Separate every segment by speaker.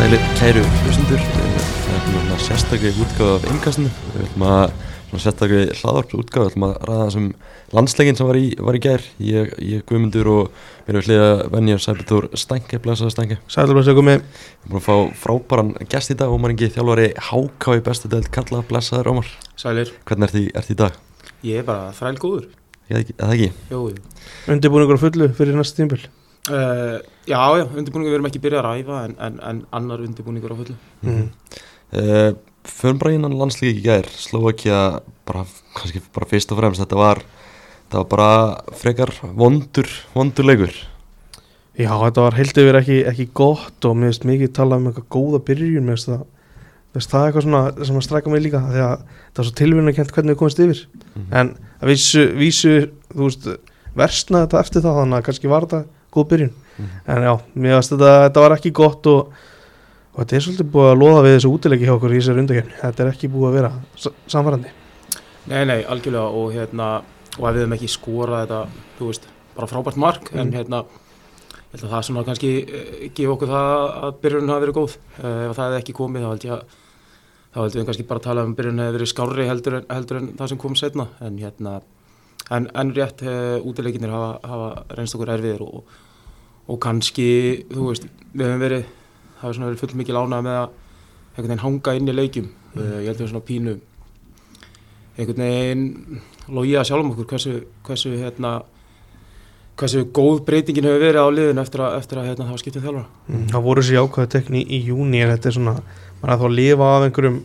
Speaker 1: sælir kæru hlustendur Það er svona sérstaklega útgáð af innkastinu. Við ætlum að svona sérstaklega hlaðarp útgáð Við ætlum að ræða þessum landsleikin sem var í, var í gær. Ég, ég Guðmundur og mér er hliða venjar Sæbjörn Stænke, blæsaða Stænke
Speaker 2: Sælir blessa komið
Speaker 1: Við erum að fá frábæran gest í dag Ómar Ingi, þjálfari HK í bestu deild Kalla, blæsaður Ómar.
Speaker 3: Sælir,
Speaker 1: Hvernig ert þið ert þið í dag?
Speaker 3: ég er bara þræl góður
Speaker 1: Ég ekki, ekki?
Speaker 3: Uh, já, já, undirbúningur við erum ekki byrjað að ræfa en, en, en annar undirbúningur á fullu
Speaker 2: mm.
Speaker 1: Uh, Förum bara innan landslík í gær Slovakia bara, kannski bara fyrst og fremst Þetta var, þetta var bara frekar vondur, vondur leikur
Speaker 2: Já, þetta var heilt yfir ekki, ekki gott og mér finnst mikið talað um eitthvað góða byrjun mér finnst það, það eitthvað svona sem að stræka mig líka því að það var svo tilvíðan að kent hvernig við komist yfir
Speaker 1: Mhm.
Speaker 2: en að vísu, vísu þú veist, versna þetta eftir það þannig að kannski var þetta góð byrjun
Speaker 1: Mhm.
Speaker 2: en já, mér finnst þetta, þetta var ekki gott og, og þetta er svolítið búið að loða við þessu útileiki hjá okkur í þessari undakefni þetta er ekki búið að vera sa- samfærandi
Speaker 3: Nei, nei, algjörlega og hérna og ef við hefum ekki skorað þetta þú veist, bara frábært mark en
Speaker 2: Mm.
Speaker 3: hérna ég held að það svona kannski uh, gefa okkur það að byrjunin hafi verið góð uh, ef það hefði ekki komið þá held ég að þá heldum við kannski bara að tala um byrjunin hefði verið skárri heldur en, heldur en það sem kom setna en hérna en, en rétt uh, útileikinir hafa, hafa reynst okkur erfiðir og, og kannski, þú veist, við hefum verið það hefur svona verið full mikið lánað með að einhvern veginn hanga inn í leikjum. Uh, ég held að við svona pínu einhvern veginn logið að sjálfum okkur hversu, hversu hérna hversu góð breytingin hefur verið á liðinu eftir að, eftir að hérna, það var skiptið þjálfara.
Speaker 2: Mm, Það voru þessi ákvæðu tekni í júni en þetta er svona, maður er þá að lifa af einhverjum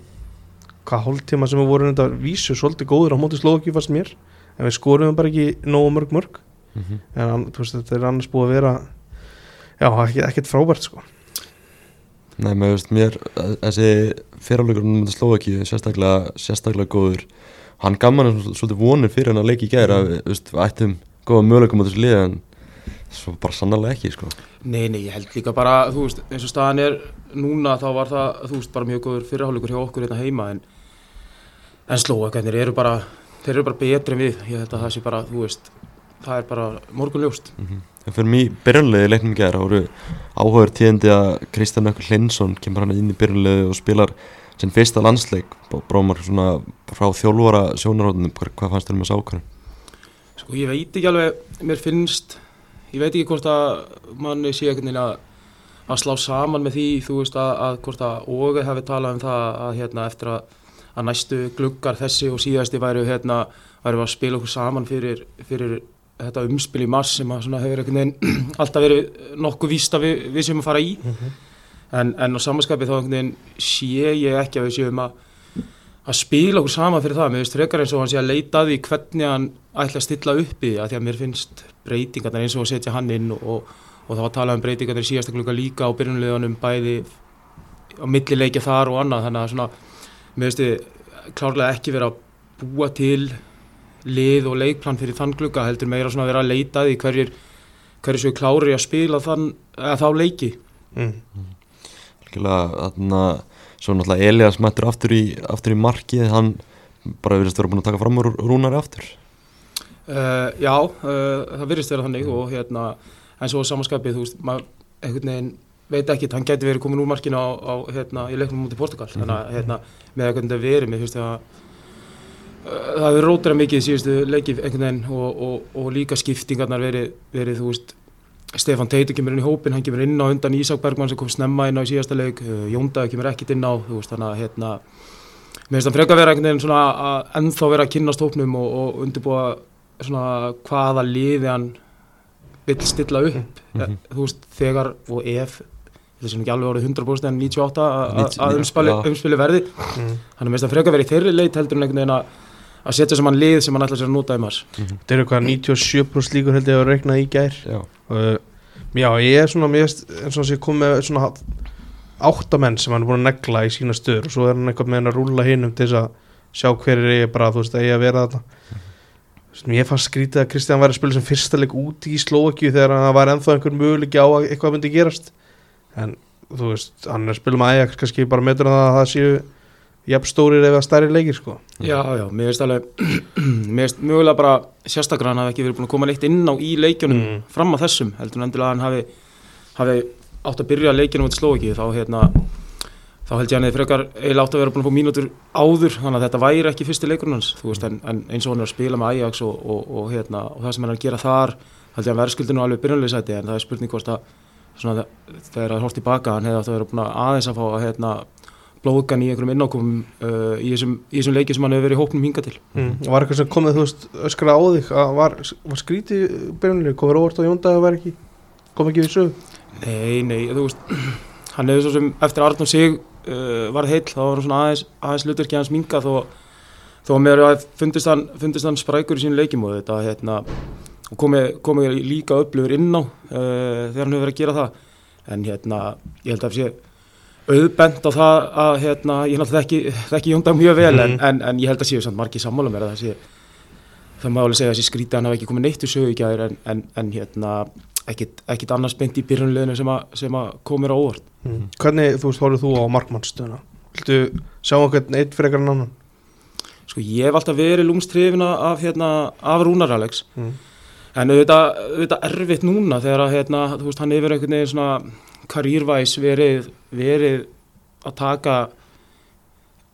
Speaker 2: hvað hóltíma sem við vorum þetta vísu svolítið góður á móti slóki fast mér en við skorum bara ekki nógu mörg mörg
Speaker 1: mm -hmm.
Speaker 2: en veist, þetta er annars búið að vera já, ekki, ekkert frábært sko
Speaker 1: Nei, með veist mér þessi fyrirleikur um Slovaki sérstaklega, sérstaklega góður hann gaf mann svolítið vonir fyrir hann að leika í gæra að við, veist, við ættum góða möguleikum á þessu liði en svo bara sannarlega ekki sko.
Speaker 3: Nei, nei, ég held líka bara, þú veist, eins og staðan er núna þá var það, þú veist, bara mjög góður fyrirhálugur hjá okkur hérna heima en, en slóakarnir eru bara þeir eru bara betri en við, ég held að það sé bara, þú veist það er bara morgunljóst
Speaker 1: mm -hmm. Fyrir mig byrjunlega í leiknum í gæra voru áhugaður tíðandi að Kristján Ökkur Hlinsson kemur hann inn í byrjunlega og spilar sinn fyrsta landsleik brómar svona frá þjálfara sjónarhóðunum, hvað fannst þér um þessu ákvæðum?
Speaker 3: Sko ég veit ekki alveg, mér finnst, ég veit ekki hvort að manni sé einhvern veginn að, að slá saman með því, þú veist að, að hvort að Óge hefði talað um það að hérna eftir að, að næstu gluggar þessi og síðasti væru hérna, væru að spila okkur saman fyrir, fyrir þetta umspil í mars sem hefur alltaf verið nokkuð víst að við, við séum að fara í. En, en á samanskapið þá sé ég ekki að við séum að að spila okkur saman fyrir það, mér finnst frekar eins og hann sé að leita því hvernig hann ætla að stilla upp í því, að því að mér finnst breytingarnar eins og að setja hann inn og, og, og var að tala um breytingarnar í síðasta klukka líka á byrjunleðunum bæði á millileikja þar og annað, þannig að svona mér finnst þið klárlega ekki vera að búa til lið og leikplan fyrir þann klukka, heldur meira svona að vera að leita að því hverjir hverjir svo klári að spila þann, að þá leiki
Speaker 2: mm.
Speaker 1: Algjörlega, þarna, svo náttúrulega Elias mættur aftur í, aftur í markið, hann bara verðist vera búin að taka fram rúnari aftur.
Speaker 3: Uh, já, uh, það virðist vera þannig og hérna, en svo samanskapið, þú veist, maður einhvern veginn veit ekki, hann geti verið komin úr markinu á, á hérna, í leiknum mútið Portugal, þannig að hérna, með hvernig þetta verið, finnst það að uh, það hefur rótara mikið í síðustu leikið einhvern veginn og, og, og líka skiptingarnar verið, verið, þú veist, Stefan Teitur kemur inn í hópin, hann kemur inn á undan Ísak Bergmann sem kom snemma inn á í síðasta leik, uh, Jóndaði kemur ekkit inn á, veist, þannig að hérna, mér finnst það frekar vera einhvern veginn svona að ennþá vera að kynast hópnum og, og undirbúa svona hvaða liði hann vill stilla upp
Speaker 1: Mhm.
Speaker 3: mm. þú veist þegar og ef þetta sem ekki alveg orðið 100% en 98 að- að
Speaker 1: 90,
Speaker 3: að umspili, umspili verði.
Speaker 2: Mm.
Speaker 3: hann er mest að freka verið í þeirri leit heldur en einhvern veginn að að setja saman lið sem hann ætla sér að nota í mars.
Speaker 2: Þetta eru hvað 97% líkur held ég að reikna í gær?
Speaker 1: Já,
Speaker 2: uh, Já, ég er svona finnst eins og þess að ég kom með svona áttamenn sem hann er búin að negla í sína stöður og svo er hann eitthvað með hann að rúlla hinum til þess að sjá hverjir eigi bara, þú veist, eigi að vera þetta Mér fannst skrítið að Kristján væri að spila sem fyrsta leik út í Slovakíu þegar hann var ennþá einhver möguleiki á að eitthvað myndi gerast en þú veist, hann er að spila með Ajax kannski bara metur að það séu jafn stórir eða stærri leikir sko
Speaker 3: Já, já, mér finnst alveg mér finnst mögulega bara sérstaklega hann hafi ekki verið búin að koma neitt inn á í leikjunum
Speaker 2: Mm.
Speaker 3: fram á þessum heldur en endilega hann hafi, hafi átt að byrja leikinu mot Slóki þá hérna þá held ég hann eða frekar eiginlega átt að vera búin að fá mínútur áður þannig að þetta væri ekki fyrsti leikurinn hans þú veist en, en eins og hann er að spila með Ajax og, og, og, hérna, og það sem hann er að gera þar held ég að verðskuldinu alveg byrjanlega sæti en það er spurning hvort að svona, þegar það hórt tilbaka hann hefði átt að vera aðeins að fá að hérna, blóðgan í einhverjum innákomum uh, í þessum, í þessum leiki sem hann hefur verið í hópnum hinga til.
Speaker 2: Mm. Var eitthvað sem komið, þú veist, öskra á þig að var, var skríti byrjunlega, komið óvart á Jóndag að vera ekki kom ekki við sög
Speaker 3: Nei, nei, þú veist hann hefur svo sem eftir að Arnór sig uh, varð heill, þá var hann svona aðeins, aðeins hlutverki hans minga þó, þó að mér að fundist hann, fundist hann sprækur í sínu leikjum og þetta hérna og komið komi líka upplifur inn á uh, þegar hann hefur verið að gera það en hérna, ég held að það sé auðbent á það að hérna, ég náttúrulega þekki, þekki Jóndag mjög vel en,
Speaker 2: Mhm.
Speaker 3: en, en ég held að séu samt margir sammála mér að það sé það má alveg segja að þessi skrítið hann hafi ekki komið neitt úr sögu í gæðir en, en, en hérna ekkit annars beint í byrjunleginu sem, að- sem að komir á óvart
Speaker 2: mm. Hvernig, þú veist, horfðu þú á markmannstöðuna Viltu sjá einhvern eitt frekar en annan
Speaker 3: sko ég hef alltaf verið lúmstrifina af, hérna, af Rúnar Alex
Speaker 2: mm.
Speaker 3: En auðvitað, auðvitað erfitt núna þegar að hérna, þú veist, hann hefur einhvern veginn svona karýrvæs verið, verið að taka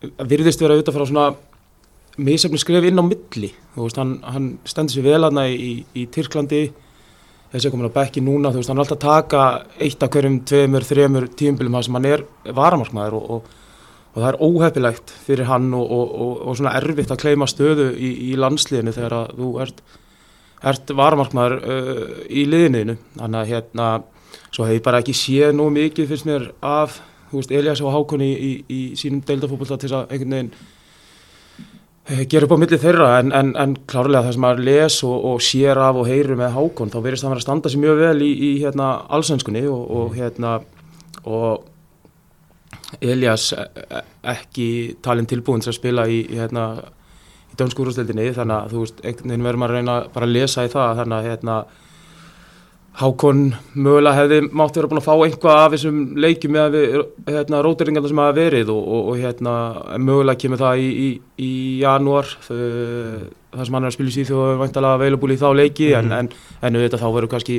Speaker 3: virðist vera auðvitað frá svona misefni skref inn á milli. Þú veist, hann, hann stendur sér vel aðna í, í Tyrklandi. Þessi er komin á bekki núna, þú veist, hann er alltaf að taka eitt af hverjum, tveimur, þremur tíumbilum það sem hann er varamarkmaður og, og, og það er óhefilegt fyrir hann og, og svona erfitt að kleima stöðu í, í landsliðinu þegar að þú ert, ert varamarkmaður uh, í liðinu þannig að hérna, svo hef ég bara ekki séð nú mikið fyrst mér af veist, Elias og Hákon í, í, í sínum deildafókbalta til að einhvern veginn eh, gera upp á milli þeirra. En, en, en klárlega það sem maður les og, og sér af og heyrir með Hákon þá verðist það vera að standa sér mjög vel í, í hérna, allsvenskunni og, og hérna og Elias e- e- ekki talin tilbúin til að spila í hérna í dönsku úrstildinni þannig að þú veist, einhvern veginn verður maður að reyna bara að lesa í það þannig að hérna Hákon mögulega hefði mátt vera búin að fá einhvað af þessum leikjum með hérna, róteringarna sem hafa verið og, og, og hérna, mögulega kemur það í, í, í janúar það sem hann er að spila í síð og væntalega available í þá leiki en, en, en auðvitað þá verður kannski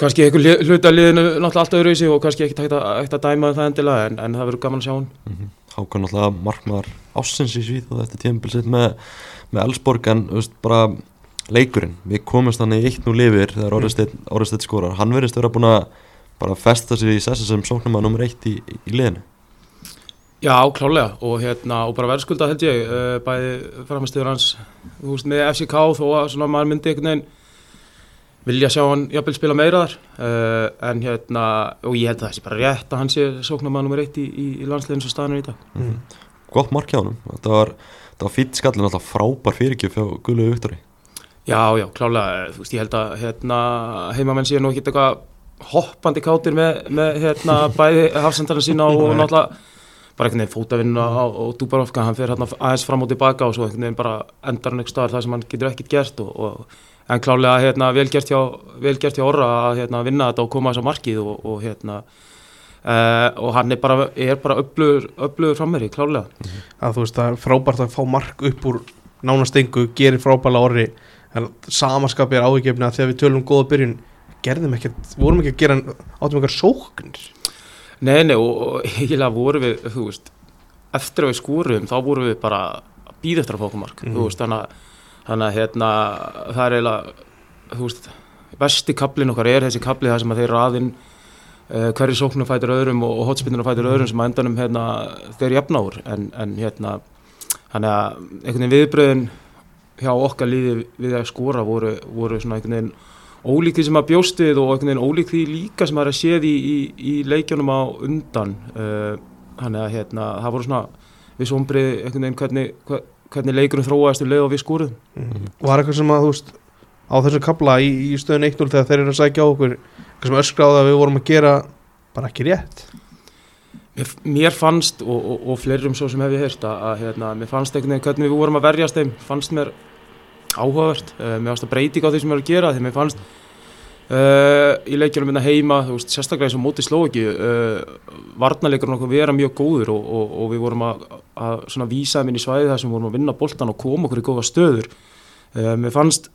Speaker 3: kannski einhver hluta liðinu náttúrulega alltaf öðruvísi og kannski ekkert hægt að, dæma um það endilega en, en það verður gaman að sjá hann
Speaker 1: Mhm. Hákan náttúrulega markmaður ásins í og eftir tímabilsitt með, með Elsborg en veist, bara leikurinn, við komumst hann í 1-0 lifir þegar. Orðestedt skorar hann verðist vera búin að bara festa sig í sessi sem sóknum að nummer 1 í, í, liðinu
Speaker 3: Já, klálega og, hérna, og bara verðskulda held ég uh, bæði framistöður hans þú veist, með FCK þó að maður myndi einhvern veginn vilja sjá hann jafnvel spila meira þar. Uh, en hérna, og ég held að það sé bara rétt að hann sé sóknarmann nummer eitt í, í, í landsliðinu svo staðan er í dag.
Speaker 2: Mm.
Speaker 1: gott mark hjá hann, þetta var, var fýtt skallin alltaf frábær fyrirgjöf hjá Gullu Viktori
Speaker 3: Já, já, klálega, þú veist, ég held að hérna, heimamenn sé nú ekki eitthvað hoppandi kátir með, með hérna, bæði hafsendarinn sína og náttúrulega bara einhvern veginn fótavinnuna á, og Dúbarovka, hann fer hérna aðeins fram og tilbaka og svo einhvern veginn bara endar hann eitthvað það sem hann getur ekkert gert og, og en klálega hérna, vel gert hjá, vel hjá Orra að hérna, vinna þetta og koma þess að markið og, og hérna uh, og hann er bara, bara öflugur, frammeri, klálega
Speaker 2: að þú veist það er frábært að fá mark upp úr nánast engu, gerir frábæla orri. En samaskapið er áhugjefni að þegar við tölum um góða byrjun gerðum ekkert, vorum ekki að gera áttum eitthvað sóknir.
Speaker 3: Nei, nei, og, og eiginlega vorum við, þú veist, eftir að við skúrum, þá vorum við bara að býða eftir að fá okkur mark,
Speaker 2: Mhm.
Speaker 3: þú veist, þannig að, þannig að, hérna, það er eiginlega, þú veist, besti kaplinn okkar er þessi kapli það sem að þeir raðinn uh, hverju sóknum fætur öðrum og, og hotspinnunum fætur öðrum sem að endanum, hérna, þeir jafna úr, en, en, hérna, þannig að einhvern veginn viðbröðin hjá okkar líði við að skora voru, voru svona einhvern veginn ólík því sem að bjóst við og einhvern veginn ólík því líka sem að er að séð í, í, í leikjónum á undan. Uh, þannig að hérna, það voru svona við sombrið einhvern veginn hvernig, hver- hvernig leikurinn þróaðist um leið og við skúruðum.
Speaker 2: Mm. var eitthvað sem að þú veist á þessum kabla í, í stöðun 1-0 þegar þeir eru að sækja á okkur eitthvað sem öskráði að við vorum að gera bara ekki rétt?
Speaker 3: Mér, mér fannst og, og, og fleirum svo sem hef ég heyrt að, að hérna, mér fannst einhvern veginn hvernig við vorum að verjast þeim fannst mér áhugavert. Uh, mér fannst að breyting á því sem við erum að gera því mér fannst uh, í leikjunum minna heima þú veist, sérstaklega eins og móti slóki uh, varnarleikurinn okkur vera mjög góður og, og, og við vorum að, að vísa þeim inn í svæði þar sem vorum að vinna boltan og koma okkur í góða stöður. Uh, mér fannst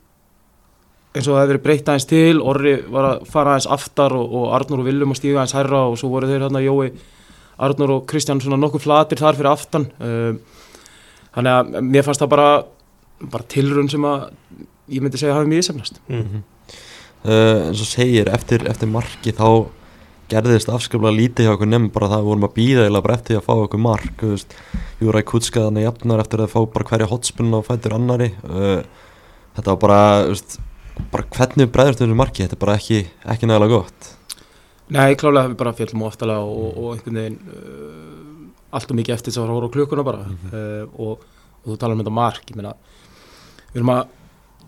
Speaker 3: eins og það hefði verið breytt aðeins til Orri var að fara aðeins aftar og, og Arnur og Viljum að stíga aðeins hærra og svo voru þeir hérna Jói, Arnur og Kristján svona nokkuð flatir þar fyrir aftan. Um, þannig að mér fannst það bara bara tilrun sem að ég myndi segja hafi mjög ísefnast
Speaker 2: mm.
Speaker 1: Uh, eins og segir eftir, eftir marki þá gerðist afskaplega lítið hjá okkur nefn bara það við vorum að býða eða bara eftir að fá okkur mark Júra Kutska þannig jafnar eftir að fá bara hverja hotspunna og fættur annari uh, þetta var bara, veist, bara hvernig við bregðumst þessu marki, þetta er bara ekki, ekki nægilega gott.
Speaker 3: Nei, klálega hefur bara fjallum oftalega og, og einhvern veginn uh, allt og mikið eftir þess að hóra á klukkuna bara. Uh, og, og þú talar um þetta mark ég meina, við erum að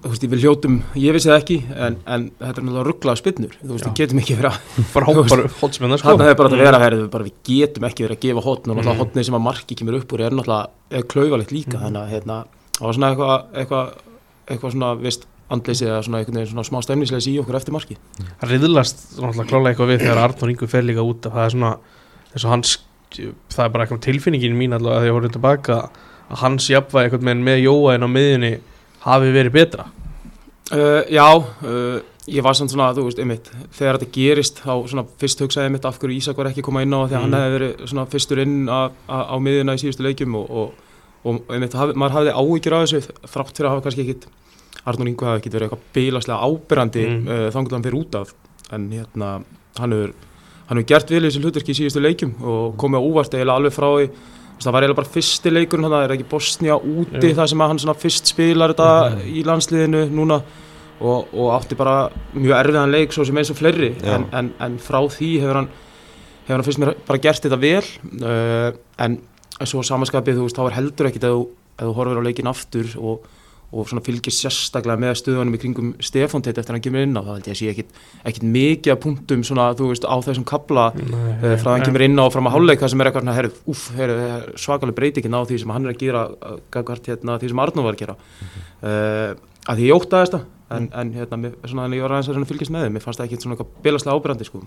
Speaker 3: þú veist, við hljótum, ég vissi það ekki en, en þetta er náttúrulega rugglað spinnur. Þú veist, við getum ekki verið að
Speaker 2: frábæru hotsmennar sko.
Speaker 3: Þarna hefur bara að vera að bara við getum ekki verið að gefa hotn og náttúrulega
Speaker 2: Mm.
Speaker 3: hotnið sem að marki kemur upp úr er náttúrulega er klauvalegt líka þannig að hérna, það var svona eitthvað eitthvað, eitthvað svona vist andleysi eða svona veginn svona smá stemnisleis í okkur eftir marki
Speaker 2: það riðlast náttúrulega klálega eitthvað við á hafi verið betra
Speaker 3: uh, Já, uh, ég var samt svona þú veist, einmitt, þegar þetta gerist þá svona fyrst hugsaði ég mitt af hverju Ísak var ekki að koma inn á því að
Speaker 2: Mm.
Speaker 3: hann hefði verið svona fyrstur inn á miðjuna í síðustu leikjum og, og, og einmitt, haf, maður hafði áhyggjur af þessu þrátt fyrir að hafa kannski ekkit Arnur Ingu hafi ekkit verið eitthvað bílaslega ábyrrandi
Speaker 2: Mm.
Speaker 3: uh, að hann fyrir út af en hérna, hann hefur hann hefur gert í þessu hlutverki í síðustu leikjum og komið á úvart eiginlega alveg frá því það var eiginlega bara fyrsti leikurinn það er ekki Bosnia úti
Speaker 2: Jú.
Speaker 3: það sem hann fyrst spilar þetta
Speaker 2: Mhm.
Speaker 3: í landsliðinu núna og, og átti bara mjög erfiðan leik svo sem eins og fleiri en, en, en frá því hefur hann hefur hann fyrst mér bara gert þetta vel uh, en svo samanskapið þú veist þá er heldur ekkit að þú, að þú horfir á leikin aftur og, og svona fylgir sérstaklega með stöðunum í kringum Stefán Teit eftir að hann kemur inn á það held ég að sé ekkit, ekkit mikið af punktum svona þú veist á þessum kabla uh, frá að hann kemur inn á og fram að hálfleik það sem er eitthvað svona, herru, úff, herru, svakalega breytingin á því sem hann er að gera uh, gagvart hérna því sem Arnó var að gera. Uh, að því ég óttaðist það en, en hérna, mér, svona, þannig ég var aðeins að að fylgjast með þeim mér fannst það ekki svona eitthvað bilaslega ábyrrandi sko.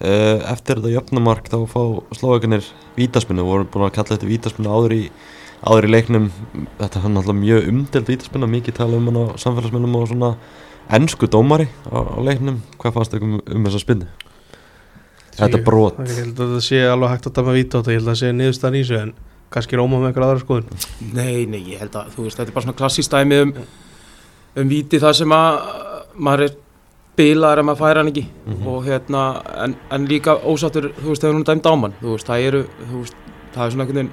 Speaker 1: Uh, eftir þetta jöfnumark þá fá að áður í, leiknum þetta er náttúrulega mjög umdelt vítaspinna mikið tala um hann á samfélagsmiðlum og svona ennsku dómari á, á leiknum. Hvað fannst þau um, um þessa spinnu? Þetta brot.
Speaker 2: ég held að það sé alveg hægt að dæma víta á þetta. Ég held að það sé niðurstaðan í þessu en kannski róma með eitthvað aðra skoðun.
Speaker 3: Nei, nei, ég held að þú veist, þetta er bara svona klassíst dæmi um, um víti það sem að maður er bilaður ef maður færa hann ekki.
Speaker 1: Mhm.
Speaker 3: og hérna, en, en líka ósáttur, þú veist, þegar hún er dæmt ámann þú veist, það eru, þú veist, það er svona einhvern veginn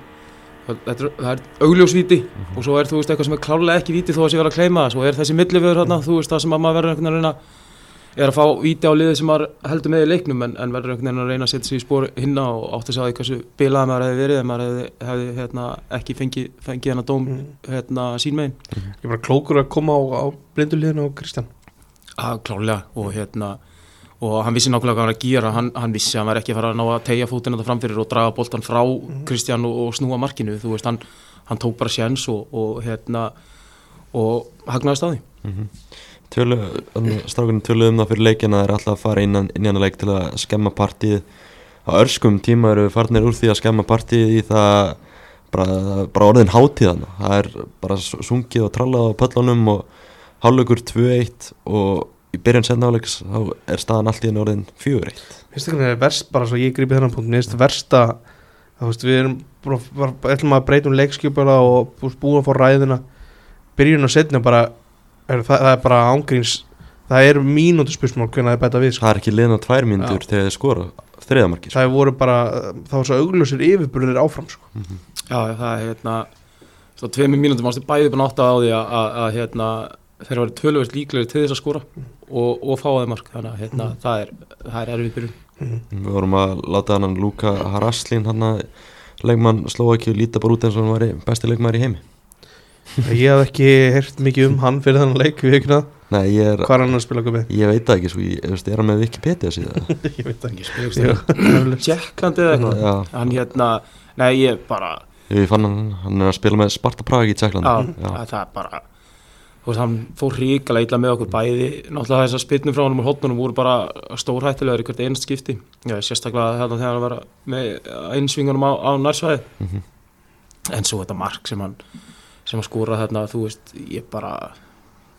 Speaker 3: það, er, er augljósvíti og svo er, þú veist, eitthvað sem er klárlega ekki víti þó að sé vera að kleima svo er þessi millivöður hérna, þú veist, það sem að maður verður einhvern veginn að reyna er að fá víti á liðið sem maður heldur með í leiknum en, en verður einhvern veginn að reyna að setja sig í spór hinna og átt að segja því hversu bilaði maður hefði verið ef maður hefði, hefði hérna, ekki fengið, fengið hennar dóm
Speaker 2: Mm.
Speaker 3: hérna, sín megin.
Speaker 2: Ég er bara klókur að koma á, á blinduliðinu á Kristján.
Speaker 3: Að klálega og hann vissi nákvæmlega hvað hann var að gera. Hann, hann vissi að hann var ekki að fara að ná að tegja fótinn þetta framfyrir og draga boltan frá Kristján og, og snúa markinu, þú veist, hann, hann tók bara sjens og, og hérna og hagnaðist á því.
Speaker 1: Mhm. Tölu, strákunum töluðu um það fyrir leikina er alltaf að fara innan, inn í hann leik til að skemma partíð á örskum tíma eru farnir úr því að skemma partíð í það bara, bara orðin hátíðan það er bara sungið og trallað á pöllunum og hálfleikur 2-1 og í byrjan setnáleiks þá er staðan allt í enn orðin 4-1
Speaker 2: finnst ekki að það er verst bara svo ég grípi þennan punkt mér finnst verst að við erum bara, að breyta um leikskjöpula og búin að fá ræðina byrjun og setna bara er, það, það er bara ángríns það er mínútu spursmál hvernig það er bæta við sko.
Speaker 1: það er ekki liðna tvær mínútur þegar þið skora þriðamarki sko.
Speaker 2: það voru bara, það var svo augljósir yfirburðir áfram sko.
Speaker 3: Já, það er hérna svo tveimur mínútum ástu bæði búin átt á því að, að, að hérna þeir eru tölvöld líklegir til þess að skora og, og fá þeim mark, þannig að hérna, það er, það er erfið byrjun.
Speaker 2: Mm.
Speaker 1: við vorum að láta hann Luka Haraslin hann að leikmann Slovaki líta bara út eins og hann var besti leikmæður í heimi.
Speaker 2: Ég hef ekki heyrt mikið um hann fyrir þennan leik við ekki
Speaker 1: Nei, ég er
Speaker 2: hvað er hann að spila gummi?
Speaker 1: Ég veit það ekki, sko, ég, ég er hann með Wikipedia síðan?
Speaker 2: ég veit það ekki
Speaker 3: spila ekki. Tjekklandi eða eitthvað? Hann hérna, nei ég bara
Speaker 1: ég fann hann, hann er að spila með Sparta Praga í Tjekklandi.
Speaker 3: Já, að það er bara veist, hann fór ríkala illa með okkur bæði náttúrulega þessar spilnum frá honum og hóttunum voru bara stórhættilegar í hvert einast skipti Já, sérstaklega þegar hann var með einsvingunum á, á nærsvæði
Speaker 1: Mhm.
Speaker 3: en svo þetta mark sem hann sem hann skóra þarna, þú veist, ég bara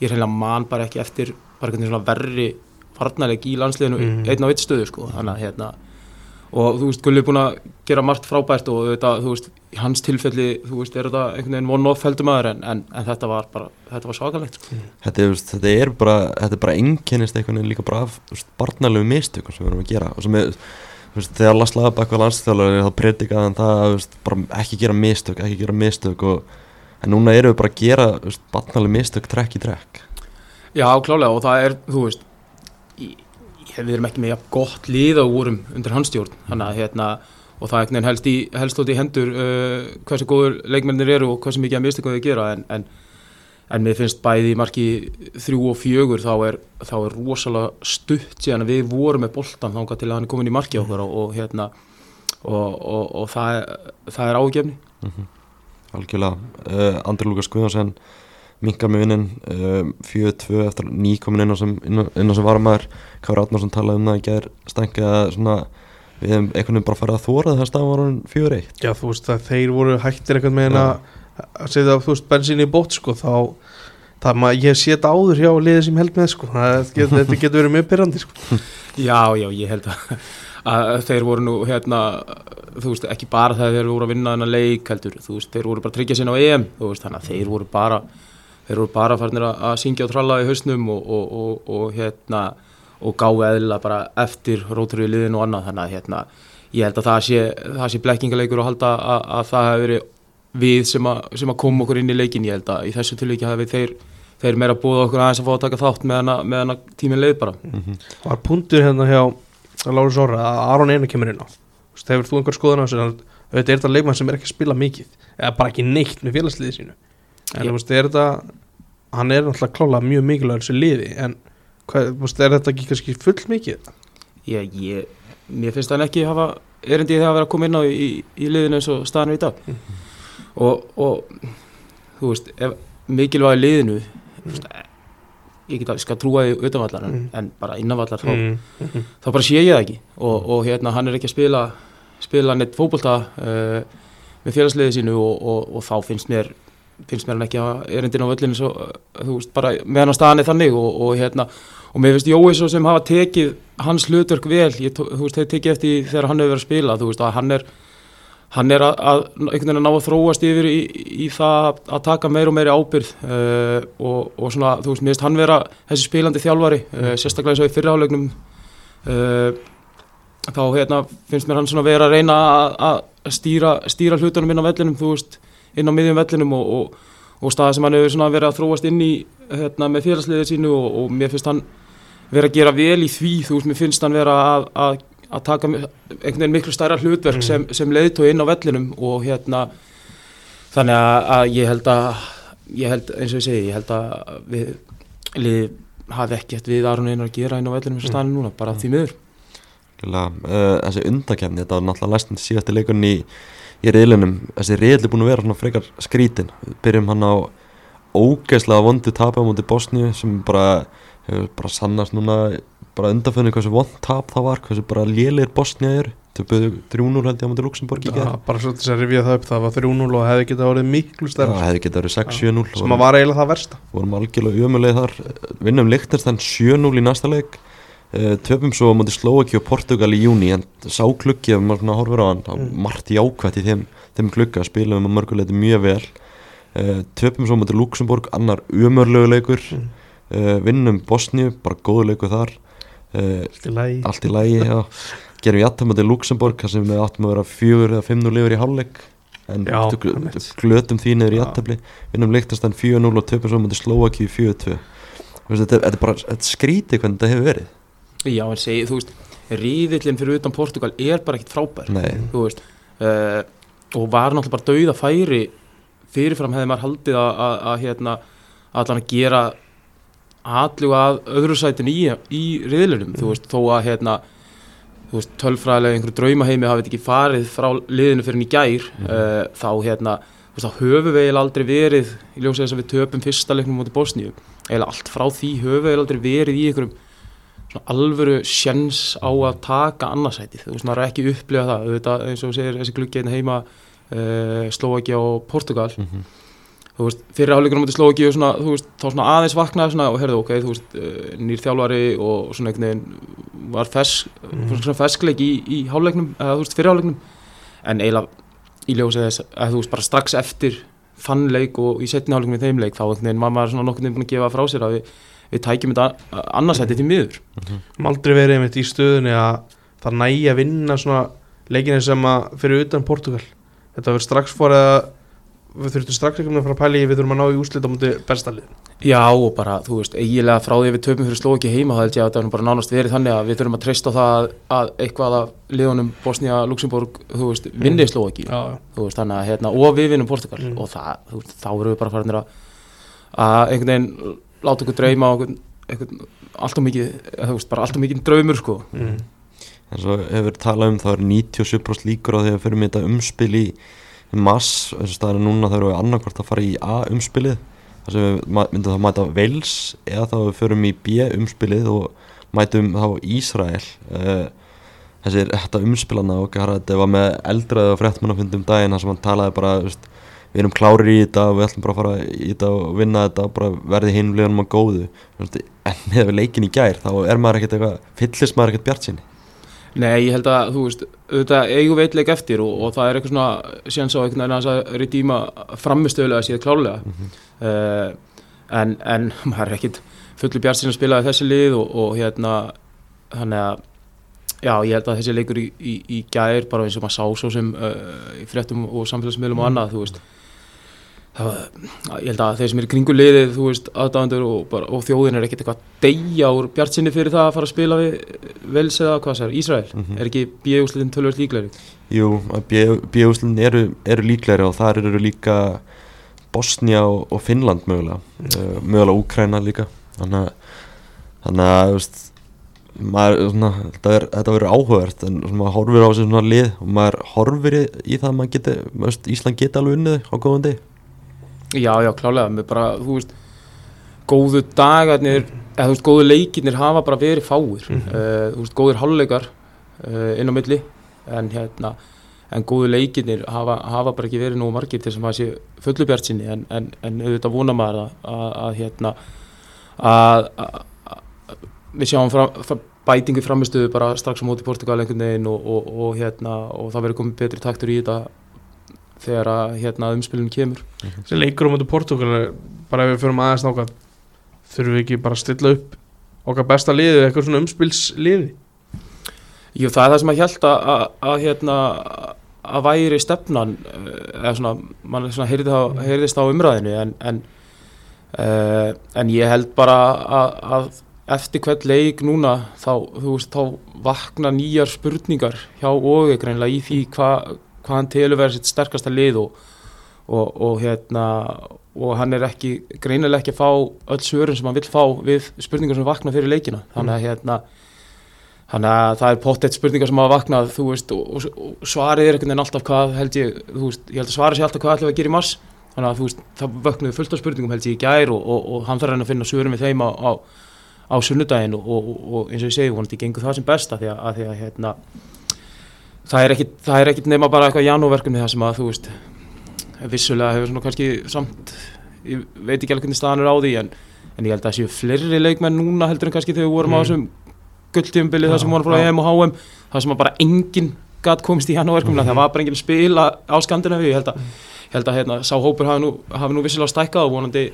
Speaker 3: ég reynilega man bara ekki eftir bara veginn svona verri varnarleik í landsliðinu
Speaker 2: Mhm.
Speaker 3: einn á eitt stöðu sko þannig að hérna og þú veist Gulli er búin að gera margt frábært og þetta, þú veist, í hans tilfelli þú veist, er þetta einhvern veginn one-off heldur maður en, en, en þetta var bara, þetta var svakalegt sko.
Speaker 1: þetta, er, þú veist, þetta er bara þetta er bara einkennist einhvern veginn líka bara af barnalegu mistökum sem við erum að gera. Og sem er þú veist, þegar Lars Lagerbæk var landstæðalari þá predikaði hann það að þú veist, bara ekki gera mistök, ekki gera mistök og, en núna erum við bara að gera þú veist, barnalegu mistök trekk í trekk.
Speaker 3: Já, klálega og það er, þú veist við erum ekki með jafn gott lið á vorum undir hans stjórn þannig að hérna og það er helst, helst út í hendur uh, hversu góður leikmennir eru og hversu mikið að mistökum þau gera. En, en, en mér finnst bæði í marki þrjú og fjögur þá er, þá er rosalega stutt síðan að við vorum með boltan þangað til að hann er komin í marki okkur og, og hérna og, og, og það, er- er ágefni
Speaker 1: algjörlega, uh, Andri Lukas Guðjónsson minkar með vinnin uh, 4-2 eftir nýkomin inn á sem, sem varamæður Kári Átnarsson talaði um það í gær stengið að svona við hefum einhvern veginn bara farið að þóra þess að var hann 4-1
Speaker 2: Já, þú veist að þeir voru hættir einhvern veginn að að setja, þú veist, bensin í bótt sko, þá það maður, ég sé þetta áður hjá liðið sem held með sko, það, get, þetta getur verið mjög pyrrandi sko.
Speaker 3: Já, já, ég held að, að þeir voru nú hérna, þú veist, ekki bara þegar þeir voru að vinna þennan leik heldur, þú veist, þeir voru bara að tryggja sinna á EM, þú veist, þannig að þeir voru bara þeir voru bara farnir að, syngja og tralla í hausnum og, og, og, og hérna og gáði eðlilega bara eftir róturvið liðin og annað, þannig að hérna ég held að það sé, það sé blekkingaleikur og halda að, að það hefur verið við sem að, sem að koma okkur inn í leikin ég held að í þessu tilvíki hafi þeir þeir meira búið okkur aðeins að fá að taka þátt meðan að, meðan að tíminn leið bara.
Speaker 2: Var puntur hérna hjá Láru Sóra að Aron Einar kemur inn á? Hefur þú einhver skoðan á þessu? Að auðvitað er þetta leikmann sem er ekki að spila mikið eða bara ekki neitt með félagsliði sínu. En þú veist, er þetta hann er náttúrulega klálega mjög mikilvægur þessu liði en hvað, veist, er þetta ekki kannski full mikið
Speaker 3: ég, ég, mér finnst hann ekki hafa erindi í það að vera að koma inn á í, í, liðinu eins og staðan er í dag og, og þú veist, ef mikilvægi liðinu þú veist, ég get að skal trúa því utanvallar en,
Speaker 2: Mm.
Speaker 3: en bara innanvallar þá,
Speaker 2: mm. Mm.
Speaker 3: þá bara sé ég það ekki og, og hérna hann er ekki að spila spila neitt fótbolta uh, með félagsliði sínu og, og, og þá finnst mér finnst mér hann ekki að erindin á völlinu svo, uh, þú veist, bara meðan að staðan er þannig og, og hérna, og mér finnst Jói svo sem hafa tekið hans hlutverk vel, ég, þú veist, þeir tekið eftir þegar hann hefur verið að spila, þú veist, að hann er hann er að, að einhvern veginn að ná að þróast yfir í, í það að taka meir og meiri ábyrð uh, og, og svona, þú veist, mér finnst hann vera þessi spilandi þjálfari, uh, sérstaklega eins og í fyrirhálegnum uh, þá hérna finnst mér hann svona vera að reyna að stýra, stýra hlutunum inn á vellinum, þú veist, inn á miðjum vellinum og, og, og staða sem hann hefur verið að þróast inn í hérna, með félagsliðið sínu og, og mér finnst hann vera að gera vel í því, þú veist, mér finnst hann vera að, að, að taka einhvern veginn miklu stærra hlutverk
Speaker 2: Mm.
Speaker 3: sem, sem leiðtói inn á vellinum og hérna þannig að, að ég held að ég held, eins og ég segi, ég held að við liðið hafi ekkert við Aron Einar að gera inn á vellinum sem staðan er núna, bara því miður.
Speaker 1: Uh, þessi undakefni, þetta var náttúrulega læstin síðasti leikunni í, í reyðlunum þessi reyðli búin að vera svona frekar skrítin við byrjum hann á ógeðslega vondu tapa á móti Bosníu sem bara hefur bara sannast núna bara undanfönni hversu vond tap það var hversu bara lélir Bosníu eru. Töpuðu 3-0 held ég á móti Luxemburg gerð
Speaker 2: bara svo til þess að rifja það upp það var 3-0 og hefði getað orðið miklu
Speaker 1: það
Speaker 2: stærra.
Speaker 1: hefði getað verið 6-7-0
Speaker 2: sem var eiginlega það versta.
Speaker 1: Vorum algjörlega ömuleg þar. Vinnum Lichtenstein 7-0 í næsta leik uh, töpum svo á móti Slovaki og Portugal í júni en sá klukki ef maður svona horfir á hann mm. Margt jákvætt í þeim, þeim klukka spilum við mörguleiti mjög vel. Uh, töpum svo á móti Luxemburg annar ömurlegu leikur.
Speaker 2: Mm.
Speaker 1: uh, vinnum Bosníu, bara góðu leikur þar. Uh,
Speaker 2: allt í
Speaker 1: lægi gerum við jættum móti Luxemburg þar sem við áttum að vera fjögur eða fimm nú lifur í hálfleik. En
Speaker 2: Já,
Speaker 1: gl- glötum því niður í jættabli vinnum Lichtenstein 4-0 og töpum svo móti Slovaki 4-2 Þú veist, þetta, er bara þetta skríti hvernig þetta hefur verið
Speaker 3: Já, en segi, þú veist, ríðillin fyrir utan Portugal er bara ekkit frábær þú veist uh, og var náttúrulega bara dauða færi fyrirfram hefði maður haldið að, hérna, allan að gera allu að öðru sætin í, í riðlunum, þú veist, þó að hérna, þú veist, tölfræðilega einhverju draumaheimi hafið ekki farið frá liðinu fyrir í gær, uh, þá hérna þú veist, þá höfum við eiginlega aldrei verið í ljósið þess að við töpum fyrsta leiknum mútið Bosníu, eiginlega allt frá því höfum við eiginlega aldrei verið í einhverjum alvöru sjens á að taka annarsætið, þú veist, maður er ekki upplifað það, auðvitað, eins og segir, þessi gluggi hérna heima uh, Slovakia og Portugal
Speaker 1: Mhm.
Speaker 3: þú veist, fyrir áleikunum Slóki og svona, þú veist, þá svona aðeins vaknaði svona og herðu, ok, þú veist, uh, nýr þjálfari og svona einhvern veginn var fesk,
Speaker 2: Mhm.
Speaker 3: svona feskleik í, í háleiknum, eða þú veist, fyrir áleiknum en eiginlega í ljósið þess að þú veist, bara strax eftir þann leik og í setni áleikunum í þeim leik þá einhvern veginn var maður svona nokkurn veginn að að við, tækjum þetta annarsætti til miður.
Speaker 2: Má aldrei verið einmitt í stöðunni að það nægi að vinna svona leikinu sem að fyrir utan Portugal. Þetta verður strax fór að við þurfum strax ekki að fara að pæla í við þurfum að ná í úslita á múti besta lið
Speaker 3: Já og bara, þú veist, eiginlega frá því að við töfum fyrir Slóki heima þá held ég að þetta er bara nánast verið þannig að við þurfum að treysta það að, að eitthvað af liðunum Bosnia, Luxemburg, þú veist, vinni. Slóki
Speaker 2: Já,
Speaker 3: þú veist, þannig að hérna, og við vinnum Portugal.
Speaker 2: Mm.
Speaker 3: og það, þú veist, þá erum við bara farinir að að einhvern veginn láta okkur á einhvern, einhvern allt og mikið, þú veist, allt og mikið draumur sko.
Speaker 2: mm.
Speaker 1: En svo hefur talað um það er 97% líkur á því að fyrir með þetta umspil í mass, þess að staðinu núna þau eru annarkvort að fara í A umspilið þar sem við myndum þá mæta Wales eða þá við förum í B umspilið og mætum þá Ísrael uh, þessir þetta umspilana og þetta var með eldraði og fréttmannafundum daginn þar sem hann talaði bara veist, við erum klárir í þetta við ætlum bara að fara í þetta og vinna þetta bara verði hinn liðanum að góðu. En með leikin í gær þá er maður ekkert eitthvað fyllist maður ekkert bjart sinni
Speaker 3: Nei, ég held að, þú veist, auðvitað eigum veitleik eftir og, og það er eitthvað svona séns á einhvern veginn að þess að reydíma framistöðulega síðan klálega
Speaker 1: Mhm.
Speaker 3: uh, en, en maður er ekkit fullu bjart sinni að spila þessi lið og, og hérna þannig að já, ég held að þessi leikur í, í, í gær bara eins og maður sá svo sem uh, í fréttum og samfélagsmiðlum og annað, þú veist það ég held að þeir sem eru kringu liðið, þú veist, aðdáðandur og, og þjóðin er ekkit eitthvað að deyja úr bjart sinni fyrir það að fara að spila við vels eða hvað sér, Ísrael?
Speaker 1: Mhm.
Speaker 3: er ekki bíðúslitin tölvöld líklegri?
Speaker 1: Jú, bíóslun eru, eru líklegri og þar eru líka Bosnia og, og Finnland mögulega. Uh, mögulega Úkraina líka. Þannig að þú veist, maður, svona, er, þetta verður áhugavert en maður horfir á svona lið og maður horfir í, það að Ísland geti alveg unnið á góðan deg
Speaker 3: Já, já, klálega, með bara, þú veist góðu dagarnir eða þú veist, góðu leikirnir hafa bara verið fáir
Speaker 2: Mhm.
Speaker 3: uh, þú veist, góður hálfleikar uh, inn á milli en hérna, en góðu leikirnir hafa, hafa bara ekki verið nú margir til sem að sé fullubjart sinni en, en, en auðvitað vona maður að, að, að hérna að, að, við sjáum fram, fram, bætingu framistuðu bara strax á móti Portugal einhvern veginn og, og, og hérna og það verður komið betri taktur í þetta þegar að hérna umspilinu kemur.
Speaker 2: Sem leikur á múti Portugal bara ef við förum aðeins nákvæm þurfum við ekki bara að stilla upp okkar besta liði, eitthvað svona umspilsliði
Speaker 3: Jú, það er það sem að held að, að, að hérna að væri stefnan eh, eða svona, mann svona heyrði það, heyrðist á umræðinu en en, uh, en ég held bara að, að eftir hvert leik núna þá, þú veist, þá vakna nýjar spurningar hjá Óge greinlega í því hvað hva hann telur verið sitt sterkasta lið og, og, og hérna og hann er ekki, greinilega ekki að fá öll svörin sem hann vill fá við spurningar sem vakna fyrir leikina. Þannig að hérna Þannig að það er pottet spurningar sem hafa vaknað, þú veist, og, og, svarið er einhvern veginn alltaf hvað held ég, þú veist, ég held að svarið sé alltaf hvað ætlum við að gera í mars, þannig að þú veist, það vöknuði fullt af spurningum held ég í gær og, og, og hann þarf hann að finna svörum við þeim á, á, á sunnudaginn og, og eins og ég segi, vonandi gengur það sem besta því að, að, því að hérna, það er ekkit, það er ekkit nema bara eitthvað janúverkefni það sem að, þú veist, vissulega hefur svona kannski samt, ég veit ekki alveg hvernig staðan er á því en, en ég held að það séu fleiri leikmenn núna heldur en kannski þegar við vorum á
Speaker 2: Mm.
Speaker 3: þessum gulltífumbili þar sem vorum frá. EM og HM þar sem bara enginn gat komist í janúverkum það var bara enginn spila á Skandinavíu ég held að, ég held að hérna, sá hópur hafi nú, hafi nú vissilega stækkað og vonandi,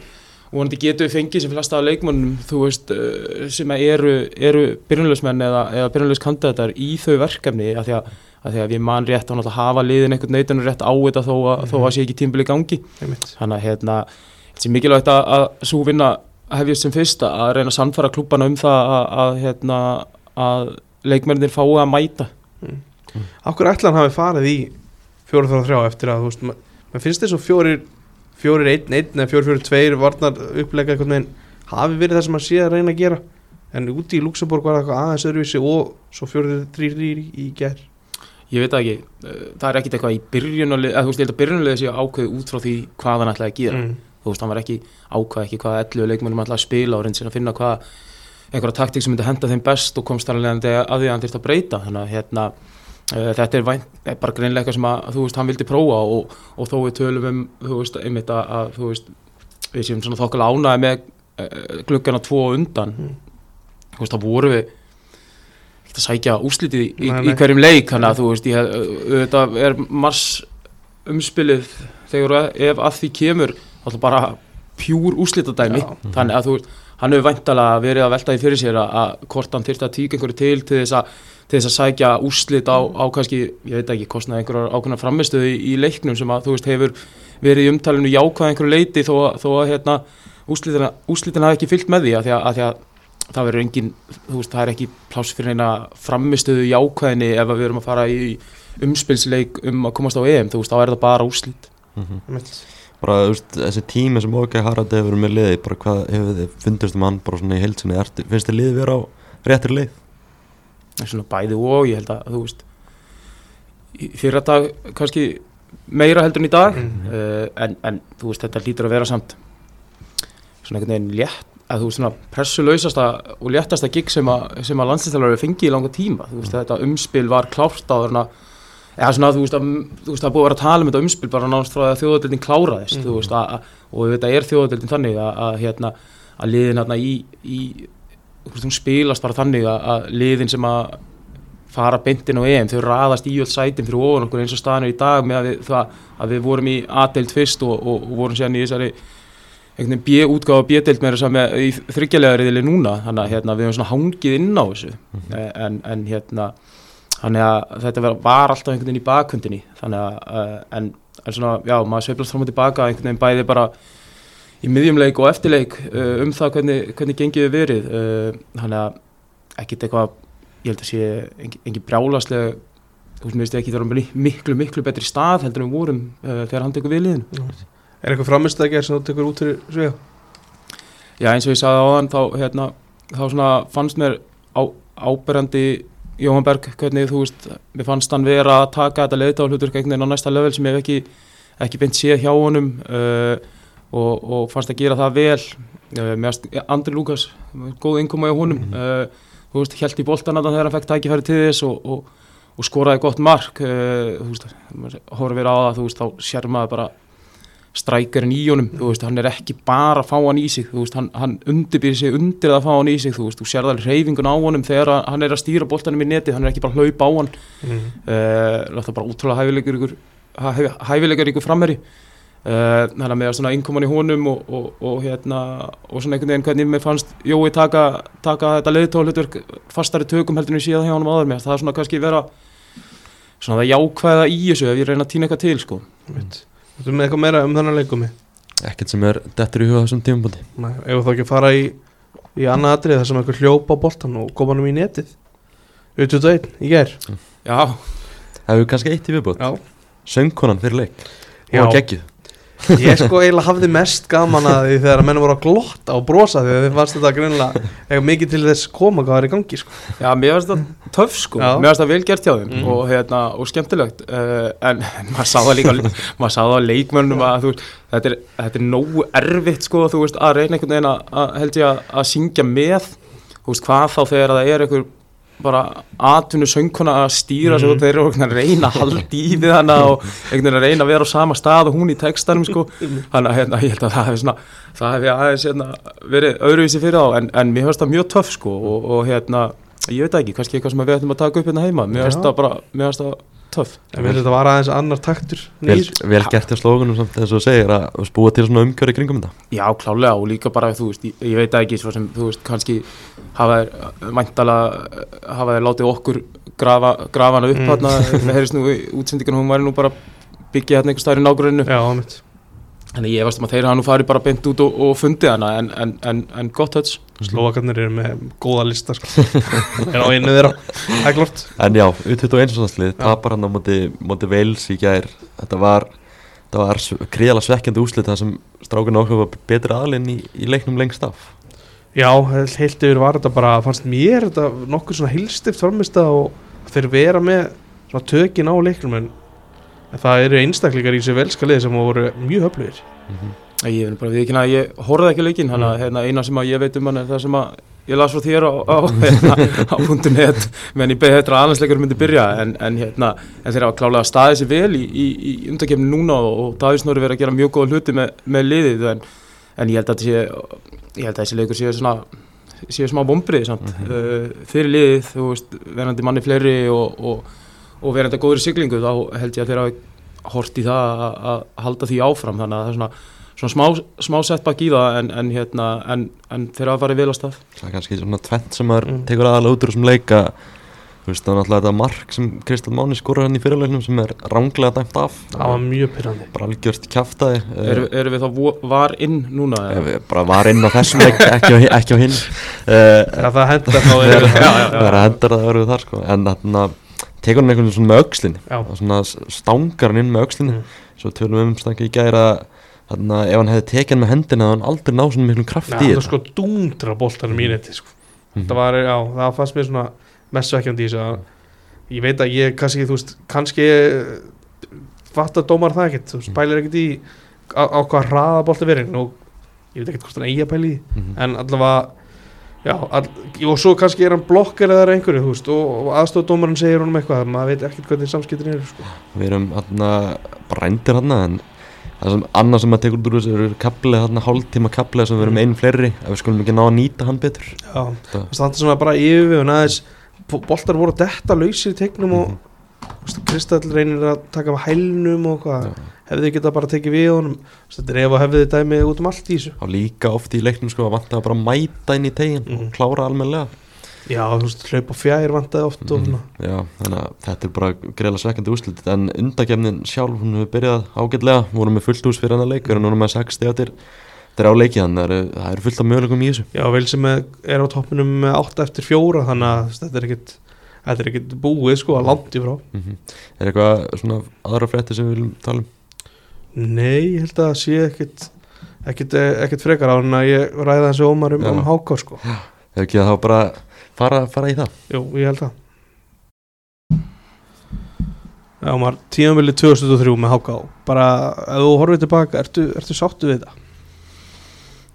Speaker 3: vonandi getur við fengið sem flesta af leikmönnum þú veist, uh, sem eru, eru byrjunleusmenn eða, eða byrjunleuskandidatar í þau verkefni að því að, að því að við mann rétt á að hafa liðin einhvern neitunum rétt á þetta þó að, þó að sé ekki tímbili gangi. Þannig að hérna, þetta er mikilvægt að, að svo vinna hefjast sem fyrsta að reyna að sannfara klubbana um það að, að, hérna, að leikmennir fái að mæta.
Speaker 2: Akkur ætlan hafi farið í 4-3-3 eftir að, veist, ma- maður finnst þess að 4-1-1 eða 4-4-2 varnar upplega eitthvað með hafi verið það sem að sé að reyna að gera. En úti í Luxemburg var það eitthvað aðeins öðruvísi og svo 4-3-3 í gær
Speaker 3: ég veit ekki, eh, það er ekkit eitthvað í byrjunalið, eða þú veist, ég held að byrjunalið sé ákveðið út frá því hvað hann ætlaði að gera
Speaker 2: mm.
Speaker 3: þú veist, hann var ekki ákveð ekki hvað 11 leikmennum ætlaði að spila og reynda sér að finna hvað einhverja taktík sem myndi henda þeim best og komst alveg að því að hann þurfti að breyta þannig að hérna uh, þetta er, vænt, er bara greinlega eitthvað sem að þú veist, hann vildi prófa og, og þó við tölum um, þú veist, einmitt að, að þú veist, við séum svona þokkulega ánæði með uh, gluggana tvo undan
Speaker 2: Mm.
Speaker 3: þú veist, þá voru við að sækja úslitið í, í, í hverjum leik þannig að þú veist, ég, auðvitað er mars umspilið þegar ef að því kemur alltaf bara pjúr úslitadæmi þannig að þú veist, hann hefur væntalega verið að velta því fyrir sér að, að hvort hann þyrfti að tíka einhverju til til þess að, til þess að sækja úslit á, á kannski, ég veit ekki, kostnaði einhverjar ákveðna framistöðu í, í leiknum sem að þú veist hefur verið í umtalinu jákvæð einhverju leiti þó, þó að hérna úslitina, hafi ekki fyllt með því að því að, að það verður engin, þú veist, það er ekki pláss fyrir eina framistöðu jákvæðinni ef að við erum að fara í umspilsleik um að komast á EM, þú veist, þá er það bara úslit
Speaker 2: Einmitt.
Speaker 1: bara þú veist, þessi tími sem OK Harald hefur með liði, bara hvað hefur þið fundist um hann bara svona í heilsinni, finnst þið liði vera á réttir leið?
Speaker 3: en svona bæði og ég held að þú veist í fyrra dag kannski meira heldur en í dag
Speaker 2: Mhm.
Speaker 3: uh, en, en þú veist þetta lítur að vera samt svona einhvern veginn létt að þú svona pressulausasta og léttasta gig sem að, sem að landslýstælari fengi í langa tíma þú veist þetta umspil var klárt á þarna eða svona þú veist að þú veist að búið að vera að tala um þetta umspil bara nánast frá því að þjóðadeildin kláraðist
Speaker 2: Mhm.
Speaker 3: þú veist að, og þetta er þjóðadeildin þannig að, að hérna að liðin hérna í, í hún spilast bara þannig að, að liðin sem að fara beintin á EM, þau raðast í öll sætin fyrir ofan okkur eins og staðan er í dag með að við, það, að við vorum í A-deild fyrst og, og, og vorum þessari einhvern veginn B-útgáfa B-deild með þess að með í þryggjalega riðili núna. Þannig að hérna, við höfum svona hangið inn á þessu. Eh, en, en hérna þannig að þetta var, var alltaf einhvern veginn í bakhundinni þannig að uh, en, en svona, já, maður sveiflast fram og tilbaka einhvern veginn bæði bara í miðjumleik og eftirleik uh, um það hvernig, hvernig gengið við verið. Þannig að ekkit eitthvað ég held að sé engin, engin brjálaslega þú veist, ekki það er miklu, miklu betri stað heldur en við vorum þegar hann tekur við liðinu
Speaker 2: Er eitthvað framist að gera sem þú tekur út fyrir svega?
Speaker 3: Já, eins og ég sagði áðan þá, hérna, þá svona fannst mér á, áberandi Jóhann Berg, hvernig þú veist mér fannst hann vera að taka þetta leiðtáðhlutur einhvern veginn á næsta level sem ég hef ekki ekki beint séð hjá honum uh, og, og fannst að gera það vel uh, með Andri Lukas góð innkoma í honum uh, þú veist, held í boltan að þegar hann fekk tækifæri til þess og, og, og skoraði gott mark uh, þú veist, maður horfir á það þú veist, þá sér maður bara strækjarinn í honum, þú veist, hann er ekki bara að fá hann í sig, þú veist, hann, hann undirbýr sig undir að fá hann í sig, þú veist, þú sér það reyfingun á honum þegar að hann er að stýra boltanum í neti, hann er ekki bara að hlaupa á hann
Speaker 2: Mm.
Speaker 3: uh, láta bara útrúlega hæfilegur ykkur, hæ- hæfilegur ykkur frammeri uh, þannig að með svona innkoman í honum og, og, og hérna og svona einhvern veginn hvernig mér fannst Jói taka, taka þetta leiðtóðlutur fastari tökum heldur en ég síðan hjá honum áður með það er svona kannski vera svona það jákvæða í þessu ef ég reyna að týna eitthvað til sko
Speaker 2: Einmitt. Þú með eitthvað meira um þannig leikumi?
Speaker 1: Ekkert sem er dettur í huga þessum tímabóti
Speaker 2: Nei, ef þá ekki að fara í í annað atrið þar sem einhver hljópa á boltan og koma hann um í netið? U21 í gær.
Speaker 3: Já,
Speaker 1: Hefur kannski eitt í viðbót?
Speaker 2: Já,
Speaker 1: Söngkonan fyrir leik.
Speaker 2: Já.
Speaker 1: Og geggjuð
Speaker 2: ég sko eiginlega hafði mest gaman að því þegar að menn voru að glotta og brosa því að þið fannst þetta eitthvað mikið til þess koma hvað er í gangi sko.
Speaker 3: Já, mér finnst það töff sko,
Speaker 2: Já.
Speaker 3: mér finnst það vel gert hjá þeim
Speaker 2: Mhm.
Speaker 3: og, hérna, og skemmtilegt uh, en maður sá það líka maður sá það leikmönnum að þú þetta er, þetta er nógu erfitt sko, veist, að reyna einhvern veginn að, held ég að syngja með þú veist, hvað þá þegar það er einhver bara atvinnu söngkona að stýra
Speaker 2: Mhm.
Speaker 3: þeir eru að reyna að halda í við hana og að reyna að vera á sama stað og hún í textanum sko. Þannig að hérna, ég held að það hefði svona það hefði aðeins hérna, verið öðruvísi fyrir þá. En, en mér finnst það mjög töff sko og, og hérna, ég veit ekki, kannski eitthvað sem við ætlum að taka upp hérna heima, mér finnst það bara mér finnst það töff
Speaker 2: en við þetta var aðeins annar taktur.
Speaker 1: Vel, vel gert hjá slógunum samt þess að þú segir að búa til svona umkjöri kringum þetta.
Speaker 3: Já, klálega og líka bara, þú veist, ég, ég veit ekki svo sem, þú veist, kannski hafa þeir mæntala hafa þeir látið okkur grafa, grafa hana upp
Speaker 2: Mm.
Speaker 3: hérna, það heyrðist nú í útsendingunum, hún væri nú bara byggja hérna einhver í nágruninu
Speaker 2: Já,
Speaker 3: Þannig ég veist um að þeir hafa nú farið bara beint út og, og fundið hana en, en, en, en gott höts
Speaker 2: Slóakarnir eru með góða lista sko. er á einu þeirra. Er
Speaker 1: En já, U21 sannslið, tapar hann á móti, móti Veils í gær. Þetta var, var gríðalega svekkjandi úslit það sem strákun okkur var betri aðlinn í, í leiknum lengst af.
Speaker 2: Já, heilt yfir var þetta bara fannst mér þetta nokkuð svona hilstift framist og þeir vera með svona tökin á leiknum en en það eru einstaklingar í þessu velska liði sem voru mjög höflugir.
Speaker 1: Mm
Speaker 3: Ég vil bara við ekki að ég horfði ekki á leikinn, hann að
Speaker 2: Mm.
Speaker 3: hérna, eina sem að ég veit um hann er það sem að ég las frá þér á, á, hérna, á .net meðan ég beði þetta að annarsleikur myndi byrja en, en, hérna, en þeir hafa klálega staðið sér vel í, í, í undakefni núna og, og Davís Nóri verið að gera mjög góða hluti með, með liðið en, en ég held að þessi, ég held að þessi leikur séu svona séu smá bombrið samt mm -hmm. uh, fyrir liðið, þú veist, verandi manni fleiri og, og, og verandi góður í siglingu þá held ég að þeir hafa hort í það að, að halda því áfram þannig að það er svona svona smá, smá setback í það en, en, hérna, en, en þeir hafa farið vel á stað.
Speaker 1: Það er kannski svona tvent sem maður mm. tekur aðalega út úr þessum leika. Þú veist, það er náttúrulega þetta mark sem Kristall Máni skorur hann í fyrirleiknum sem er ránglega dæmt af.
Speaker 2: Það var mjög pyrrandi
Speaker 1: Bara algjörst kæftæði
Speaker 3: Erum er við þá var inn núna?
Speaker 1: Er, bara var inn á þessum leik, ekki á, ekki á hinn.
Speaker 2: Uh, Það hendar þá
Speaker 1: Það er að hendar það verður þar sko. En þarna tekur hann einhvern veginn svona með aukslin Svona stangar hann inn með aukslin mm. Svo tölum við um snakki í gæra Þannig að ef hann hefði tekið hann með hendina þá hann aldrei náð svona miklu kraft
Speaker 2: ja,
Speaker 1: í
Speaker 2: þetta. Það sko dungdra boltanum í netti sko. mm. Það var, já, það fannst mér svona mest svekkjandi í þessu að ég veit að ég kannski, þú veist, kannski fatt að dómar það ekkert þú veist, pælir ekkert í á, á hvað hraða bolti verið og ég veit ekkert hvort hann eigi að pæli í mm en allavega já, all, og svo kannski er hann blokkar eða einhverju, þú veist, og, og aðstofdómarinn segir honum eitthvað, maður veit ekkert hvernig samskiptin er sko.
Speaker 1: Það sem annað sem maður tekur út úr þessu eru kaplið þarna hálftíma kaplið sem við erum einn fleiri ef við skulum ekki ná að nýta hann betur.
Speaker 2: Já, það er það sem er bara yfir við og næðis boltar voru detta lausir í tegnum og mm -hmm. Kristall reynir að taka af hælnum og hvað hefði geta bara tekið við honum. Að hefði þetta dæmið út um allt í þessu.
Speaker 1: Og líka oft í leiknum sko að vanta að bara mæta inn í tegin mm og mhm. klára almenlega
Speaker 2: Já, þú veist, hlaup og fjær vantaði oft mm -hmm.
Speaker 1: Já, þannig að þetta er bara greiðlega svekkandi úslit en undakefnin sjálf, hún hefur byrjað ágætlega. Vorum við fullt ús fyrir hann að leika og núna með 6 stegatir þetta er á leikið þannig að það eru fullt af möguleikum í þessu.
Speaker 2: Já, vel sem er á toppinum með 8 eftir 4 þannig að þetta er ekkit þetta er ekkit búið sko að landi frá. Mm -hmm.
Speaker 1: Er eitthvað svona aðra frétti sem við viljum tala um?
Speaker 2: Nei, ég held að sé ekkit ekkit, ekkit frekar á en að ég ræða þessu ómar um, um háká sko.
Speaker 1: Hefur fara, fara í það?
Speaker 2: Jú, ég held að Já, maður, tímanvilið 2003 með háká bara, ef þú horfið tilbaka, ertu, ertu sáttu við það?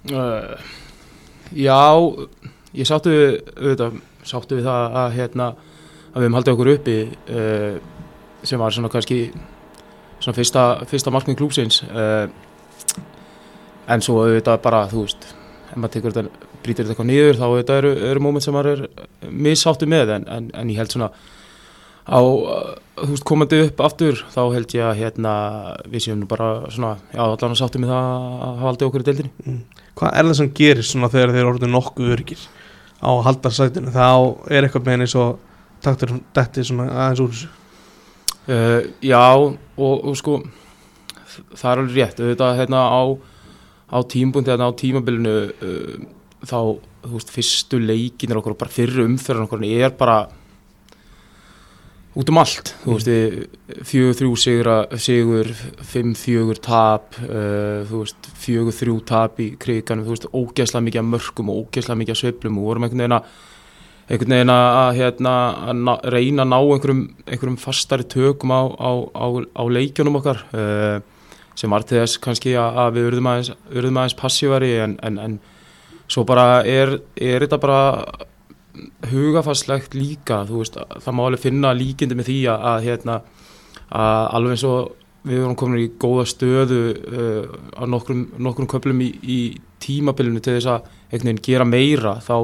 Speaker 3: Uh, já, ég sáttu við, auðvitað, sáttu við það að, hérna, að við hefum haldið okkur uppi uh, sem var svona kannski svona fyrsta, fyrsta markmið klúpsins uh, en svo auðvitað bara, þú veist, ef maður tekur þetta, brýtir þetta eitthvað niður þá auðvitað eru, eru móment sem maður er missáttu með en, en, en ég held svona á, þú veist, komandi upp aftur þá held ég að hérna við séum bara svona, já, allan að sáttu með það að hafa aldrei okkur í deildinni. Mm.
Speaker 2: Hvað er það sem gerir svona þegar þeir eru nokkuð örgir á haldarsætinu? Þá er eitthvað með henni svo taktur þetta svona aðeins úr þessu.
Speaker 3: Uh, Já og, og sko það er alveg rétt. Auðvitað hérna á, á tímbúndi hérna á tímabilinu uh, þá þú veist fyrstu leikinir okkur og bara fyrru umferðan okkur er bara út um allt, þú veist fjögur þrjú sigur, fimm fjögur tap uh, þú veist fjögur þrjú tap í kriganum, þú veist ógeðslega mikið að mörgum og ógeðslega mikið að sveiflum og vorum einhvern veginn að einhvern veginn að, hérna, að reyna að ná einhverjum, einhverjum fastari tökum á, á, á, á leikjunum okkar uh, sem þess kannski að, að við verðum aðeins, aðeins passívari en, en, en svo bara er, er þetta bara hugafastlegt líka veist, það má alveg finna líkindi með því að, að, hérna, að alveg eins og við vorum komin í góða stöðu uh, á nokkrum, nokkrum köplum í, í tímabilinu til þess að einhvern veginn gera meira þá,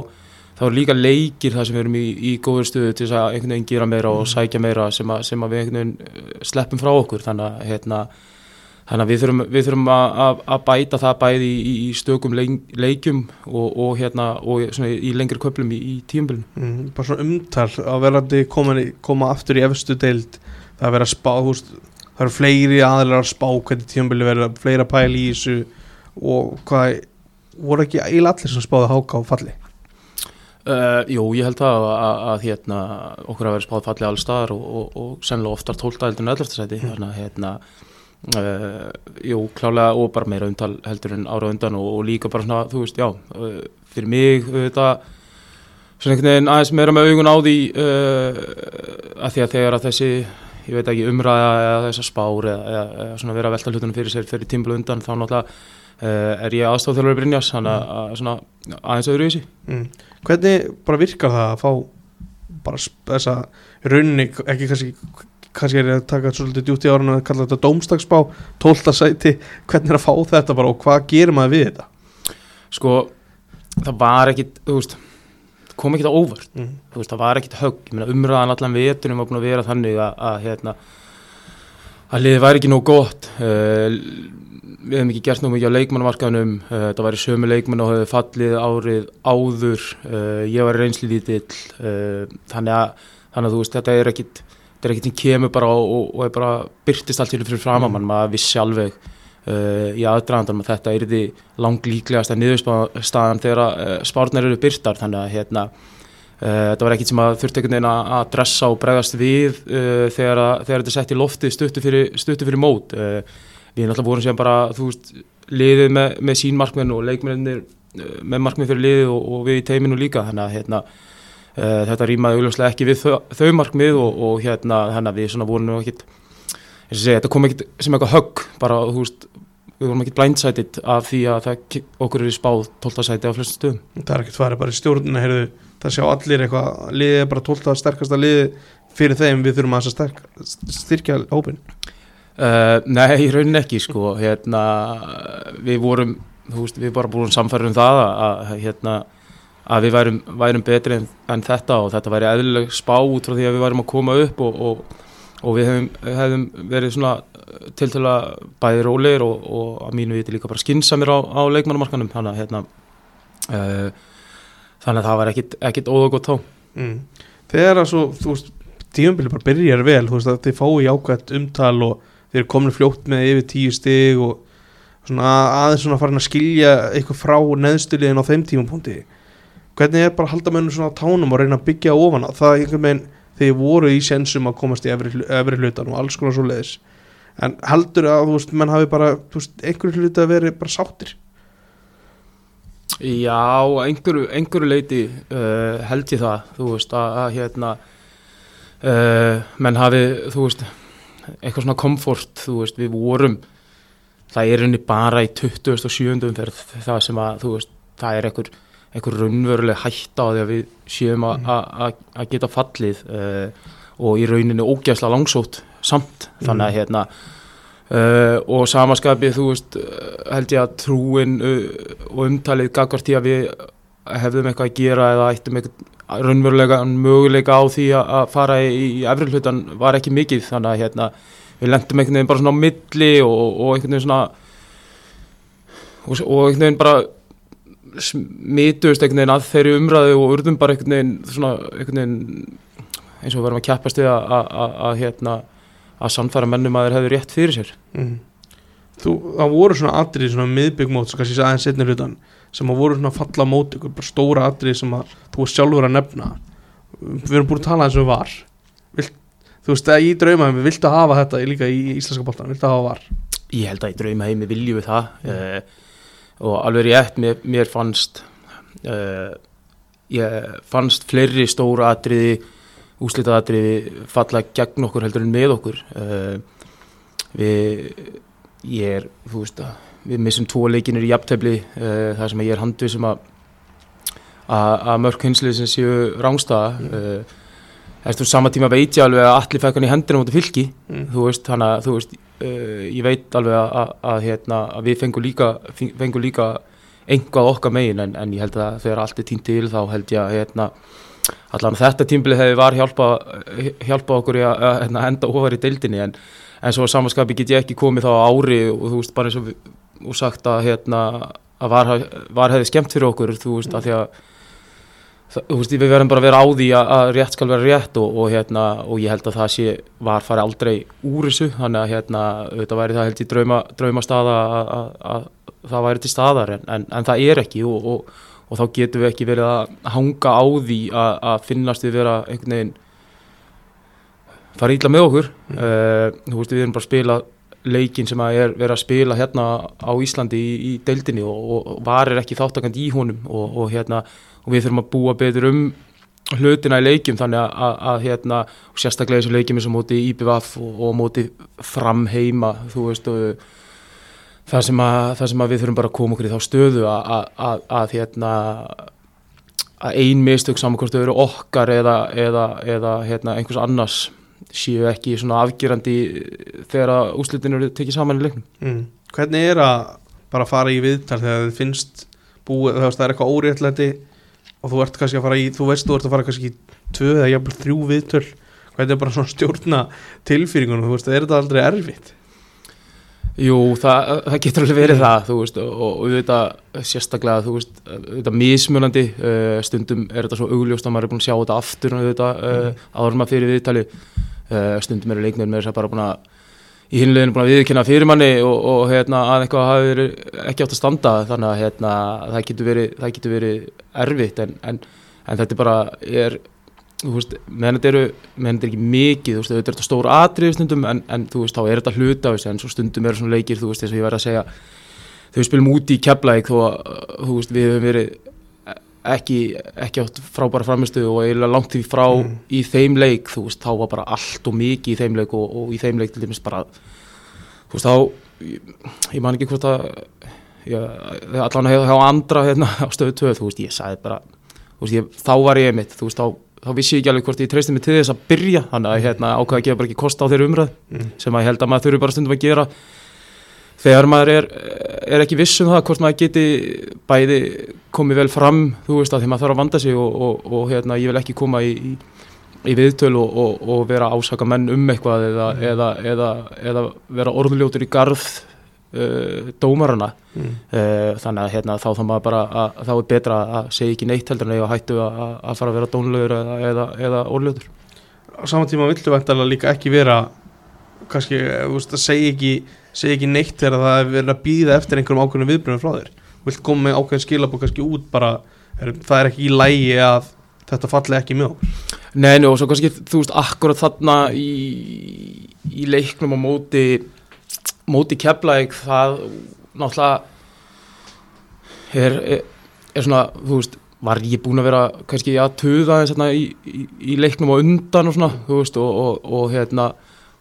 Speaker 3: þá er líka leikir það sem við erum í, í góður stöðu til þess að einhvern veginn gera meira og mm. sækja meira sem, að, sem að við einhvern veginn uh, sleppum frá okkur þannig að hérna Þannig að við þurfum, við þurfum að, að bæta það bæði í, í stökum leikjum og, og, hérna, og í lengri köplum í, í tíumbilinu.
Speaker 2: Mm, bara svona umtal að verðandi koma, koma aftur í efstu deild, það að vera spá, húst, það eru fleiri aðlar að spá hvernig tíumbili verður, fleira pæl í þessu og hvað, voru ekki eiginlega allir sem spáði háká falli?
Speaker 3: Uh, jú, ég held það að, að, að hérna, okkur að vera spáði falli alls staðar og, og sennilega oftar tóltaðildinu öllaftasæti, mm. þannig að hérna Uh, jú, klálega og bara meira umtal heldur en ára undan og, og líka bara svona, þú veist, já, uh, fyrir mig þetta svona einhvern veginn aðeins meira með augun á því uh, að því að þegar að þessi ég veit ekki umræða eða þessar spár eða, eða, eða svona vera að velta hlutunum fyrir sér fyrir tímblu undan þá náttúrulega er ég aðstofþjálfur í Brynjas þannig að svona aðeins öðru í
Speaker 2: mm. hvernig bara virkar það að fá bara þessa runni, ekki kannski kannski er ég að taka svolítið djúpt í árun að kalla þetta dómstagsbá, 12. sæti hvernig er að fá þetta bara og hvað gerir maður við þetta?
Speaker 3: Sko, það var ekkit þú veist, kom ekkit á óvart.
Speaker 2: Mm.
Speaker 3: þú veist, það var ekkit högg, ég meina umræðan allan vetunum var búin að vera þannig að, að hérna, að liðið væri ekki nóg gott. Uh, við hefum ekki gert nóg mikið á leikmannamarkaðunum uh, það væri sömu leikmann og hefði fallið árið áður. Uh, ég var reynsli lítill. Uh, þannig að, þannig að veist, þetta er ekkit þetta er ekkit sem kemur bara og, og, er bara byrtist allt fyrir framamann, mm. maður vissi alveg uh, í aðdraðandanum að þetta er því lang líklegast að niðurstaðan þegar uh, spárnar eru byrtar þannig að hérna Uh, þetta var ekkert sem að þurfti einhvern veginn að dressa og bregðast við uh, þegar, að, þegar þetta er sett í loftið stuttu fyrir, stuttu fyrir mót. Uh, við náttúrulega vorum sem bara veist, liðið með, með sín markmenn og leikmennir með markmenn fyrir liðið og, og við í teiminu líka. Þannig að hérna, þetta rýmaði augljóslega ekki við þau, þau markmið og, og hérna þannig að við svona vorum nú ekkit segja, þetta kom ekkit sem eitthvað högg bara þú veist við vorum ekkit blindsætit af því að það, okkur er spáð 12. sæti á flestum stöðum
Speaker 2: það er ekkert farið bara í stjórnuna heyrðu, það sjá allir eitthvað, liðið er bara 12. sterkasta liðið fyrir þeim við þurfum að sterk, styrkja hópin
Speaker 3: Uh, nei, í rauninni ekki sko hérna, við vorum þú veist, við bara búum samfærið um það að, að, hérna, að við værum, værum betri en, en þetta og þetta væri eðlileg spá út frá því að við værum að koma upp og, og, og við hefum, hefum verið svona til til að bæði rólegir og, og að mínu viti líka bara skinsamir á, á leikmannumarkanum þannig að hérna, uh, þannig að það var ekkit, óða gott þá
Speaker 2: mm. þegar að svo, þú veist tíumbili bara byrjar vel, þú veist að þið fái ákvæmt umtal og þeir eru komin fljótt með yfir tíu stig og svona aðeins svona farin að skilja eitthvað frá neðstuliðin á þeim tímapunkti hvernig er bara að halda mönnum svona á tánum og reyna að byggja ofan það einhvern veginn þegar voru í sensum að komast í efri hlutan og alls konar svo leiðis en heldur að þú veist, menn hafi bara einhverju hluti að veri bara sáttir
Speaker 3: Já, einhverju, einhverju leiti uh, held ég það, þú veist, að, að hérna uh, menn hafi, þú veist eitthvað svona komfort, þú veist, við vorum það er henni bara í 27. umferð það sem að, þú veist, það er einhver, einhver raunveruleg hætta á því að við séum að, að geta fallið uh, og í rauninni ógæsla langsótt samt, þannig að hérna Uh, og samaskapið, þú veist, uh, held ég að trúin og umtalið gagvart í að við hefðum eitthvað að gera eða ættum eitthvað raunverulega möguleika á því að fara í, í efri hlutan var ekki mikið. Þannig að hérna, við lendum einhvern veginn bara svona á milli og, og einhvern veginn svona og, og einhvern veginn bara smituðust einhvern veginn að þeirri umræðu og urðum bara einhvern veginn svona einhvern veginn eins og við varum að kjapast við að, að, að hérna að sannfæra mennum að þeir hefur rétt fyrir sér.
Speaker 2: Mm. þú, það voru svona atrið svona miðbyggmót, svo kannski aðeins setni hlutan sem að voru svona falla mót ykkur, bara stóra atrið sem að þú veist sjálfur að nefna. Við erum búin að tala eins og var. Vilt, þú veist, að í draumaheimi, viltu hafa þetta líka í íslenska bóltan, viltu hafa var?
Speaker 3: Ég held að í draumaheimi viljum við það. Mm. uh, og alveg rétt mér, mér fannst uh, ég fannst fleiri stóra atriði úslitaðatriði falla gegn okkur heldur en með okkur uh, við ég er, þú veist að við missum tvo leikinir í jafntefli uh, þar sem ég er handið sem að að mörg hinslið sem séu rángstaða mm. uh, sama tíma veit ég alveg að allir fekk hann í hendina mútið fylki mm. þú veist, þannig að þú veist ég veit alveg að, að, hérna, að við fengum líka, fengum líka einhvað okkar megin en, en ég held að þegar allt er tínt til þá held ég að hérna allan þetta tímbilið hefði var hjálpa, hjálpa okkur að, að, að enda ofar í deildinni en, en svo samanskapi get ég ekki komið þá ári og þú veist bara eins og, og sagt hérna, að var, var hefði skemmt fyrir okkur þú veist að því að það, þú veist við verðum bara að vera á því að rétt skal vera rétt og, og, hérna, og ég held að það sé var farið aldrei úr þessu þannig að hérna, þetta væri það held í drauma, drauma staða að það væri til staðar en, en, en það er ekki og og þá getum við ekki verið að hanga á því að, að finnast við vera einhvern veginn fara íla með okkur mm. uh, þú veist við erum bara að spila leikin sem að er verið að spila hérna á Íslandi í, í deildinni og, og varir ekki þáttakand í honum og, og hérna og við þurfum að búa betur um hlutina í leikim þannig að, að, að hérna og sérstaklega þessu leikim eins og móti IBVF og, og móti framheima þú veist og það sem að, það sem að við þurfum bara að koma okkur í þá stöðu að, hérna að ein mistök saman hvort þau eru okkar eða, eða, eða hérna, einhvers annars séu ekki svona afgerandi þegar að úslitinu eru tekið saman í leiknum
Speaker 2: mm. Hvernig er að bara fara í viðtal þegar þið finnst búið, það er eitthvað óréttlæti og þú ert kannski að fara í, þú veist þú ert að fara kannski í tvö eða jafnvel þrjú viðtöl hvernig er bara svona stjórna tilfýringunum, þú veist, er þetta aldrei erfitt?
Speaker 3: Jú, það, það getur alveg verið það, veist, og, og auðvitað sérstaklega, þú veist, auðvitað mismunandi, uh, stundum er þetta svo augljóst að maður er búin að sjá þetta aftur og auðvitað uh, áður maður fyrir viðtali, uh, stundum eru leiknir með þess að bara búin að í hinleginu búin að viðkynna fyrir manni og, og hérna, að eitthvað hafi verið ekki átt að standa, þannig að hérna, það getur verið, það getur verið erfitt, en, en, en þetta bara er þú veist, meðan þetta eru meðan þetta er ekki mikið, þú veist, þetta er þetta stór atrið stundum, en, en þú veist, þá er þetta hluta veist, en svo stundum eru svona leikir, þú veist, þess að ég verði að segja þegar við spilum úti í keflæk þó að, þú veist, við hefum verið ekki, ekki átt frábæra framistu og eiginlega langt því frá
Speaker 2: Mm.
Speaker 3: í þeim leik, þú veist, þá var bara allt og mikið í þeim leik og, og í þeim leik til dæmis bara, þú veist, þá ég, ég man ekki hvort að allan hefur hjá andra hérna á stöðu 2, þú veist, ég sagði bara þú veist, ég, þá var ég mitt, þú veist, þá þá vissi ég ekki alveg hvort ég treysti mig til þess að byrja þannig að hérna, ákveða að gefa bara ekki kost á þeirra umræð
Speaker 2: Mm.
Speaker 3: sem að ég held að maður þurfi bara stundum að gera þegar maður er, er ekki viss um það hvort maður geti bæði komið vel fram þú veist að því maður þarf að vanda sig og, og, og hérna, ég vil ekki koma í, í, í viðtöl og, og, og vera ásaka menn um eitthvað eða, eða, eða, eða vera orðljótur í garð uh, dómarana.
Speaker 2: Mm.
Speaker 3: uh, þannig að hérna, þá, bara að, þá er betra að segja ekki neitt heldur en að hættu að, að fara að vera dónlegur eða, eða, eða orðljótur
Speaker 2: Á saman tíma viltu vantarlega líka ekki vera kannski, þú veist, að segja ekki segja ekki neitt þegar það er verið að býða eftir einhverjum ákveðnum viðbröðum frá þér. Vilt koma með ákveðin skilabók kannski út bara, er, það er ekki í lægi að þetta falli ekki með okkur?
Speaker 3: Nei, nei, og svo kannski, þú veist, akkurat þarna í, í leiknum á móti móti keflaðik það náttúrulega er, er, er svona, þú veist var ég búinn að vera kannski að tuða eins hérna í, í, í leiknum á undan og svona, þú veist, og, og, og hérna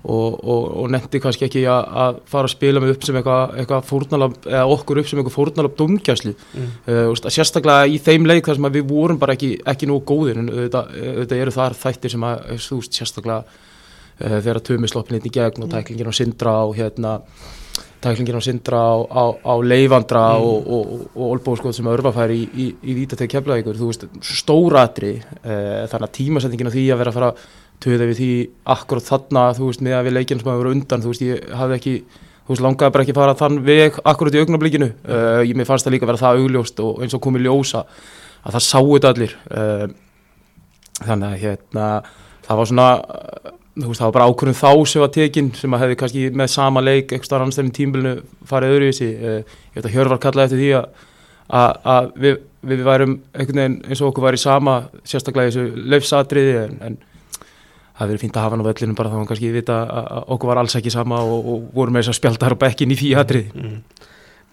Speaker 3: og, og, og nefndi kannski ekki að, að fara að spila mig upp sem eitthvað eitthva fórnalab, eða okkur upp sem eitthvað fórnalab domgjæslu
Speaker 2: mm.
Speaker 3: uh, að sérstaklega í þeim leik þar sem að við vorum bara ekki, ekki nógu góðir en auðvitað eru þar þættir sem að þú veist sérstaklega þegar að tömi sloppin hérna í gegn og tæklingin á sindra og hérna tæklingin á sindra á, á, á leifandra
Speaker 2: Mm.
Speaker 3: og, og, og, olbóðskot sem að örfafæri í, í, í vítateg keflaði ykkur, þú veist, stóratri uh, þannig að tímasetningin á því að vera að fara töða við því akkurat þarna þú veist, með að við leikinn sem að vera undan þú veist, ég hafði ekki þú veist, langaði bara ekki að fara þann veg akkurat í augnablikinu. Uh, ég mér fannst það líka vera það augljóst og eins og komið ljósa að það sáu þetta allir. Uh, þannig að hérna það var svona uh, þú veist, það var bara ákvörðum þá sem var tekin sem að hefði kannski með sama leik eitthvað starf annars þegar tímbilinu farið öðru í þessi uh, ég veit að Hjörvar kallaði eftir því að, að, við, við værum einhvern veginn eins og okkur væri sama sérstaklega í þessu leifsatriði en, en það verið fínt að hafa hann á vellinu bara þá hann kannski vita að okkur var alls ekki sama og, og vorum með þess að spjaldar á bekkin í því atriði.
Speaker 2: Mm.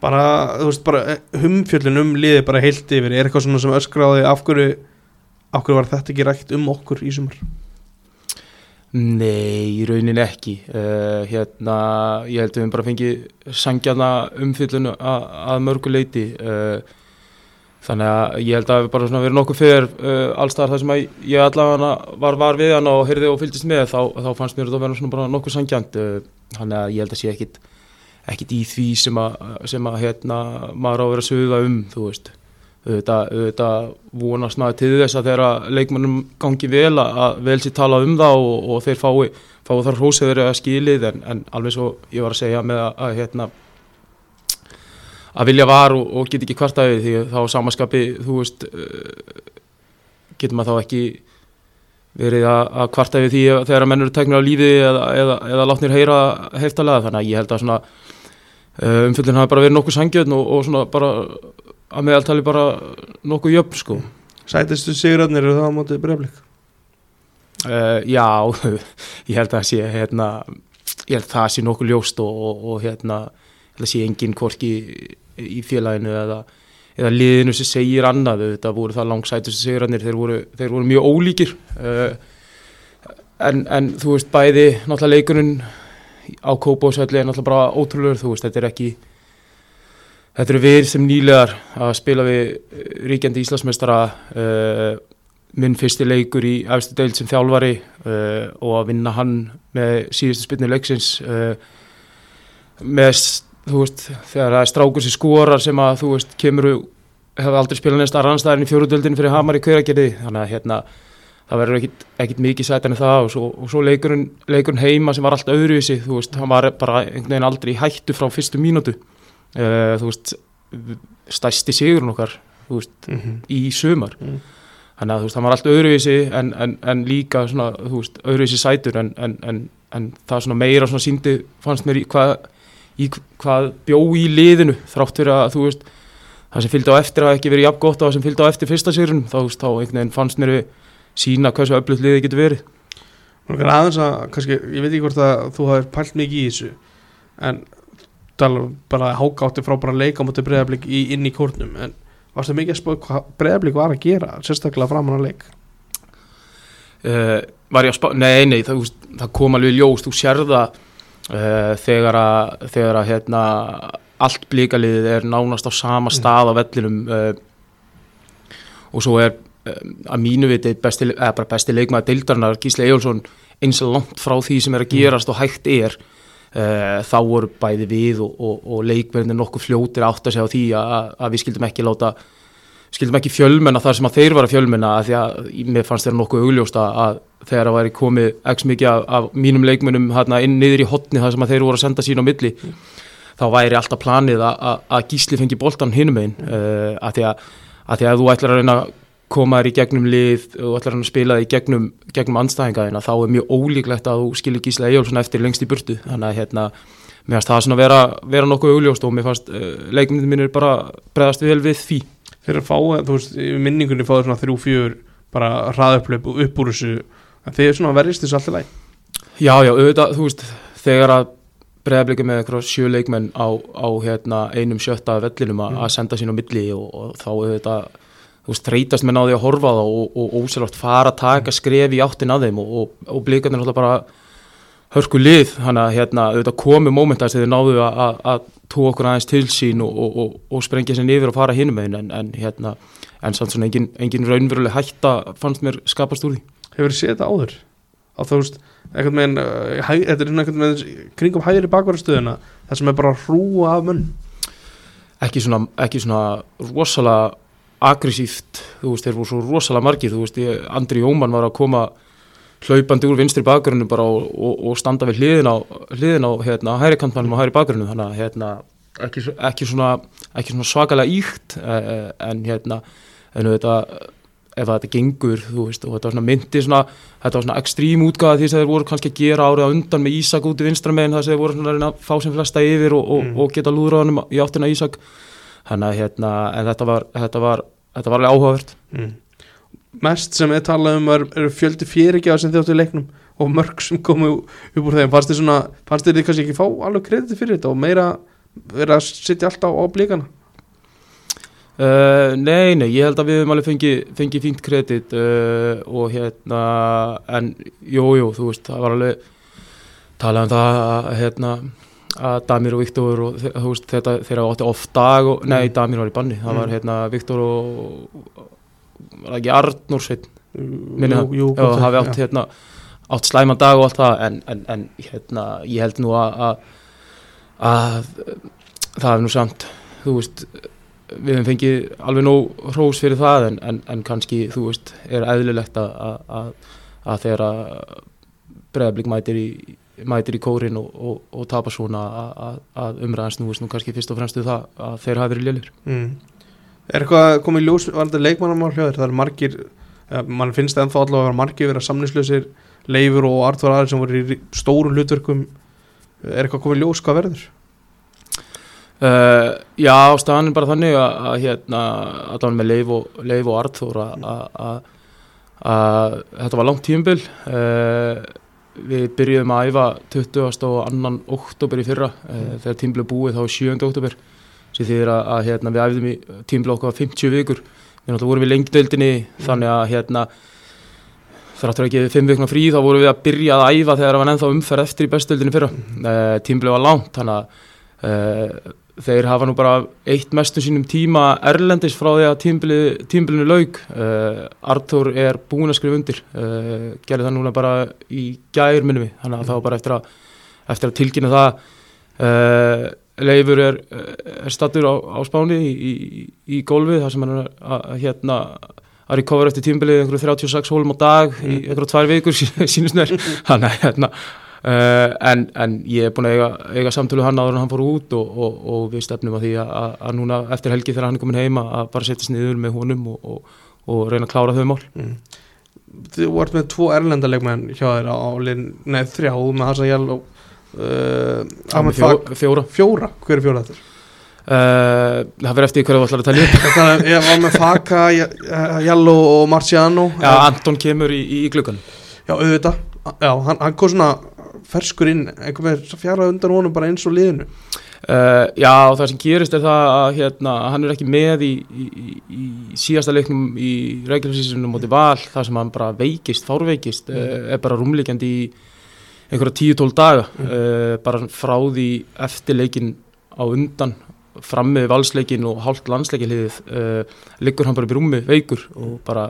Speaker 2: bara, þú veist, bara humfjöllin um liði bara heilt yfir, er eitthvað svona sem öskráði af hverju, af hverju var þetta ekki rætt um okkur í sumar
Speaker 3: Nei, í raunin ekki. Uh, hérna, ég held að við bara fengið sangjana umfyllun að, mörgu leiti uh, þannig að ég held að við bara verið nokkuð fyrir uh, allstaðar þar sem ég allavega var, var við hann og heyrði og fylgdist með þá, þá fannst mér þetta að vera nokkuð sangjant þannig að ég held að sé ekkit ekkit í því sem að, sem að hérna, maður á að vera suða um þú veist auðvitað, vonast maður til þess að þeirra leikmannum gangi vel að, vel sér tala um það og, og þeir fái, fái þar hrósið verið að skilið en, en alveg svo ég var að segja með að, að hérna að vilja var og, og get ekki kvartaði því þá samaskapi þú veist uh, getur maður þá ekki verið að, að kvartaði því þegar að menn eru teknir á lífi eða, eða, eða látnir heyra heiftalega þannig að ég held að svona uh, umfyllin hafi bara verið nokkuð sangjörn og, og svona bara að meðaltali bara nokkuð jöfn sko.
Speaker 2: Sætistu sigurarnir eru það á mótið breyflik
Speaker 3: uh, Já, ég held að sé hérna, ég held að það sé nokkuð ljóst og, og, og hérna ég held að sé enginn hvorki í félaginu eða, eða liðinu sem segir annað. Þetta voru það langsætustu sigurarnir þeir voru, þeir voru mjög ólíkir. Uh, en, en þú veist bæði náttúrulega leikunum á Kópásöldi er náttúrulega bara ótrúlegur. Þú veist þetta er ekki Þetta eru við sem nýlegar að spila við eh, ríkjandi Íslandsmeistara uh, minn fyrsti leikur í efstu deild sem þjálfari uh, og að vinna hann með síðustu spilni leiksins uh, með, þú veist, þegar það er strákur sem skorar sem að, þú veist, kemur hefur aldrei spilað neins aðra anstæðin í fjóruðöldin fyrir Hamar í hveragerði, þannig að hérna það verður ekkit, ekkit mikið sætan en það og svo, og svo leikurinn, leikurinn heima sem var allt öðruvísi, þú veist, hann var bara einhvern veginn aldrei í hættu frá fyrstu mínútu uh, þú veist stæsti sigurinn okkar veist,
Speaker 2: Mhm.
Speaker 3: í sumar
Speaker 2: Mm.
Speaker 3: þannig að þú veist, hann var allt öðruvísi en, en, en líka svona, þú veist, öðruvísi sætur en, en, en, en það svona meira svona síndi fannst mér í hvað í hvað bjó í liðinu þrátt fyrir að þú veist það sem fylgdi á eftir hafa ekki verið jafn gott og það sem fylgdi á eftir fyrsta sigurinn þá, þá einhvern veginn fannst mér við sína hversu öflugt liðið getur verið
Speaker 2: aðeins að, kannski, ég veit ekki hvort að þú hafið pælt mikið í þessu en um bara háka átti frá bara leika mútið breyðablík inn í kórnum en varstu mikið að spóða hvað breyðablík var að gera sérstaklega framan að leik?
Speaker 3: Uh, var ég að spá, nei, nei, það, það kom alveg í ljós, þú sérða uh, þegar að, þegar að hérna, allt blíkaliðið er nánast á sama stað á vellinum uh, og svo er að mínu viti besti, besti leikmaður deildarinnar Gísli Ejjólfsson eins og langt frá því sem er að gerast og hægt er þá voru bæði við og, og, og leikverðinir nokkuð fljótir átt að segja á því að, að við skildum ekki láta skildum ekki fjölmenna þar sem að þeir var að fjölmenna að því að mér fannst þeirra nokkuð augljóst að, að þegar það væri komið x mikið af, af mínum leikmennum hérna inn niður í hotni þar sem að þeir voru að senda sín á milli þá væri alltaf planið að, að, að gísli fengi boltan hinum einn uh, að, því að, að því að þú ætlar að reyna að koma þér í gegnum lið og ætlar að reyna að spila þig í gegnum, gegnum andstæðingaðina þá er mjög ólíklegt að þú skilir gísla Eyjólfsson eftir lengst í burtu. Þannig að hérna mér fannst það svona vera, vera nokkuð augljóst og mér fannst uh, leikmyndin mínir bara bregðast vel við því.
Speaker 2: Þeir að fá, þú veist, minningunni fáður svona þrjú, fjör, bara hraðuplöp og upp úr þessu, þeir svona verðist þessu alltaf læg
Speaker 3: Já, já, auðvitað, þú veist, þegar að breyðabliki með eitthvað sjö leikmenn á, á hérna, einum sjötta vellinum að
Speaker 2: Mm.
Speaker 3: að senda sín á milli og, og þá auðvitað, þú menn á því að horfa það og, og ósælagt fara að taka skref í áttin að þeim og, og, og blikarnir alltaf bara hörku lið, þannig að hérna, auðvitað komu mómentast þegar þeir náðu að, að, að tóa okkur aðeins til sín og, og, og, og sprengja sér niður og fara hinum einn en, en hérna, en samt svona engin, engin raunveruleg hætta fannst mér skapast úr því.
Speaker 2: hefur þið séð þetta áður? Á þú veist, einhvern veginn uh, þetta er einhvern veginn kringum hægri bakvarastöðuna það sem er bara að hrúa af munn
Speaker 3: ekki svona, ekki svona rosalega aggressíft, þú veist, þeir voru svo rosalega margir, þú veist, ég, Andri Jóman var að koma hlaupandi úr vinstri bakgrunnu bara og, og, og standa við hliðin á hliðin á, hérna, hæri kantmannum og hæri bakgrunnu þannig að, hérna, ekki, ekki svona ekki svona svakalega íkt eh, en hérna, en þetta ef þetta gengur, þú veist, og þetta var svona myndi svona, þetta var svona ekstrím útgáða því sem þeir voru kannski að gera árið á undan með Ísak út í vinstra megin þar sem þeir voru svona að að fá sem flesta yfir og, og,
Speaker 2: Mm.
Speaker 3: og geta lúðra honum í áttina að Ísak þannig að hérna, en þetta var þetta var, þetta var alveg áhugavert.
Speaker 2: Mm. mest sem við tala um er fjöldi fyrirgjáð sem þið áttu í leiknum og mörg sem komu upp úr þeim. Fannst þið þið kannski ekki fá alveg krediti fyrir þetta og meira vera að sitja alltaf á blíkana?
Speaker 3: Uh, nei, nei, ég held að við höfum alveg fengið fengi fínt kredit uh, og hérna, en jú, jú, þú veist, það var alveg talað um það að hérna, að Damir og Viktor og veist, þetta, þeirra átti oft dag og, nei,
Speaker 2: Mm.
Speaker 3: Damir var í banni, það var
Speaker 2: Mm.
Speaker 3: hérna Viktor og var ekki Arnór sveit, minni það,
Speaker 2: jú,
Speaker 3: já, hafi átt hérna átt slæman dag og allt það en, en, en hérna, ég held nú að að, að það er nú samt, þú veist við hefum fengið alveg nóg hrós fyrir það en, en, en kannski, þú veist, er eðlilegt að, að breðablík mætir í mætir í kórin og, og, og tapar svona að, að, að umræðan snúist nú kannski fyrst og fremst við það að þeir hafi verið lélir
Speaker 2: mm. er eitthvað komið ljós varandi leikmannamál þér, það er margir mann finnst það ennþá allavega að vera margir vera samnislausir, leifur og artvar aðeins sem voru í stórum hlutverkum. Er eitthvað komið ljós? Hvað verður?
Speaker 3: Uh, já, staðan er bara þannig að, að hérna, að var með Leif og, Leif og Arþór að, að, að, að þetta var langt tíumbil uh, við byrjuðum að æfa 20. og 2. oktober í fyrra uh, þegar tímbil er búið þá er 7. oktober sem þýðir að, að hérna, við æfðum í tímbil okkar 50 vikur við náttúrulega vorum við lengdeildinni þannig að hérna þráttur ekki fimm vikna frí þá vorum við að byrja að æfa þegar það var ennþá umferð eftir í bestöldinni fyrra uh, tímbil var langt þannig að Uh, þeir hafa nú bara eitt mestum sínum tíma erlendis frá því að tímbilinu laug uh, Artur er búin að skrifa undir. Uh, gerði það núna bara í gær minnum við, þannig að það var bara eftir að, eftir að tilkynna það. Uh, Leifur er, er stattur á, á spáni í, í, í gólfið þar sem hann er að, hérna að recover eftir tímbilið einhverju 36 hólum á dag í einhverju tvær vikur sínust mér. Þannig að hérna Uh, en, en ég er búin að eiga, eiga samtölu hann áður en hann fór út og, og, og við stefnum að því að, að, að núna eftir helgi þegar hann er komin heima að bara setjast niður með honum og, og reyna að klára þau mál.
Speaker 2: Mm. Þú vart með tvo erlendalegmenn hjá þér á linn, neð þrjá með Hasa Hjál og uh,
Speaker 3: fjó, fjóra.
Speaker 2: Fjóra, hver er fjóra þetta?
Speaker 3: Uh, það verður eftir hverju þú ætlar að talja
Speaker 2: upp Ég var með Faka, Hjál og Marciano.
Speaker 3: Já, Anton kemur í, í, í gluggan
Speaker 2: Já, auðvitað. Já, hann, hann kom svona ferskur inn, einhver með fjara undan honum bara eins og liðinu
Speaker 3: uh, Já, það sem gerist er það að hérna, hann er ekki með í, í, í síðasta leiknum í reglumsísunum moti val, það sem hann bara veikist, fárveikist, mm. uh, er bara rúmleikjandi í einhverja 10-12 daga mm. uh, bara frá því eftir leikin á undan fram með valsleikin og hálft landsleikiliðið liggur hann bara upp í rúmi veikur og bara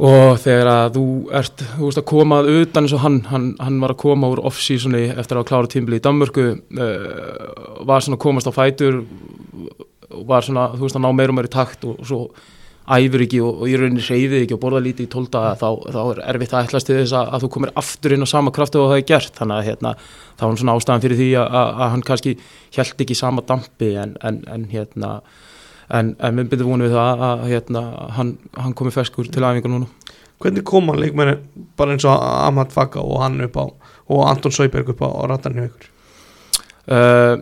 Speaker 3: og þegar að þú ert þú veist að komað utan eins og hann hann, hann var að koma úr off-seasoni eftir að klára tímbili í Danmörku uh, var svona að komast á fætur var svona, þú veist að ná meir og meir í takt og, og svo æfur ekki og, og í rauninni reyðið ekki og borða lítið í tólda þá, þá er erfitt að ætlast til þess að, að þú komir aftur inn á sama kraftu og það er gert. Þannig að hérna, þá er svona ástæðan fyrir því að, að, að hann kannski held ekki sama dampi en, en, en hérna en, en við byrjum vonið við það að hérna, hann, hann komi ferskur til aðvinga núna.
Speaker 2: Hvernig kom hann leikmenni bara eins og Ahmad Faka og hann upp á og Anton Sauberg upp á, rattarni ykkur?
Speaker 3: Uh,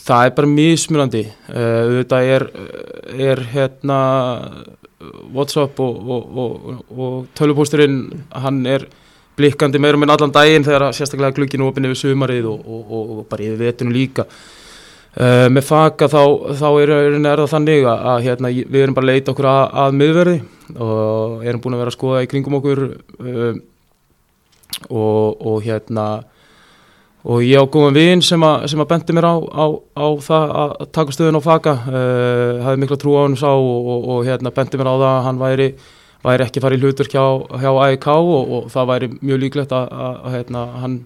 Speaker 3: það er bara mismunandi. Uh, þetta er, er hérna Whatsapp og, og, og, og tölupósturinn hann er blikkandi meirum en allan daginn þegar sérstaklega glukkinu opinni við sumarið og bara yfir vetinu líka Uh, með faka þá, þá er, er það þannig að, að hérna, við erum bara að leita okkur að, að miðverði og erum búin að vera að skoða í kringum okkur uh, og, og hérna og ég á góðan vinn sem, sem að bendi mér á, á, á það að taka stöðun á faka. Uh, hafði mikla trú á hann sá og, og, og hérna bendi mér á það að hann væri, væri ekki farið hlutur hjá, hjá AIK og það væri mjög líklegt að, að hérna, hann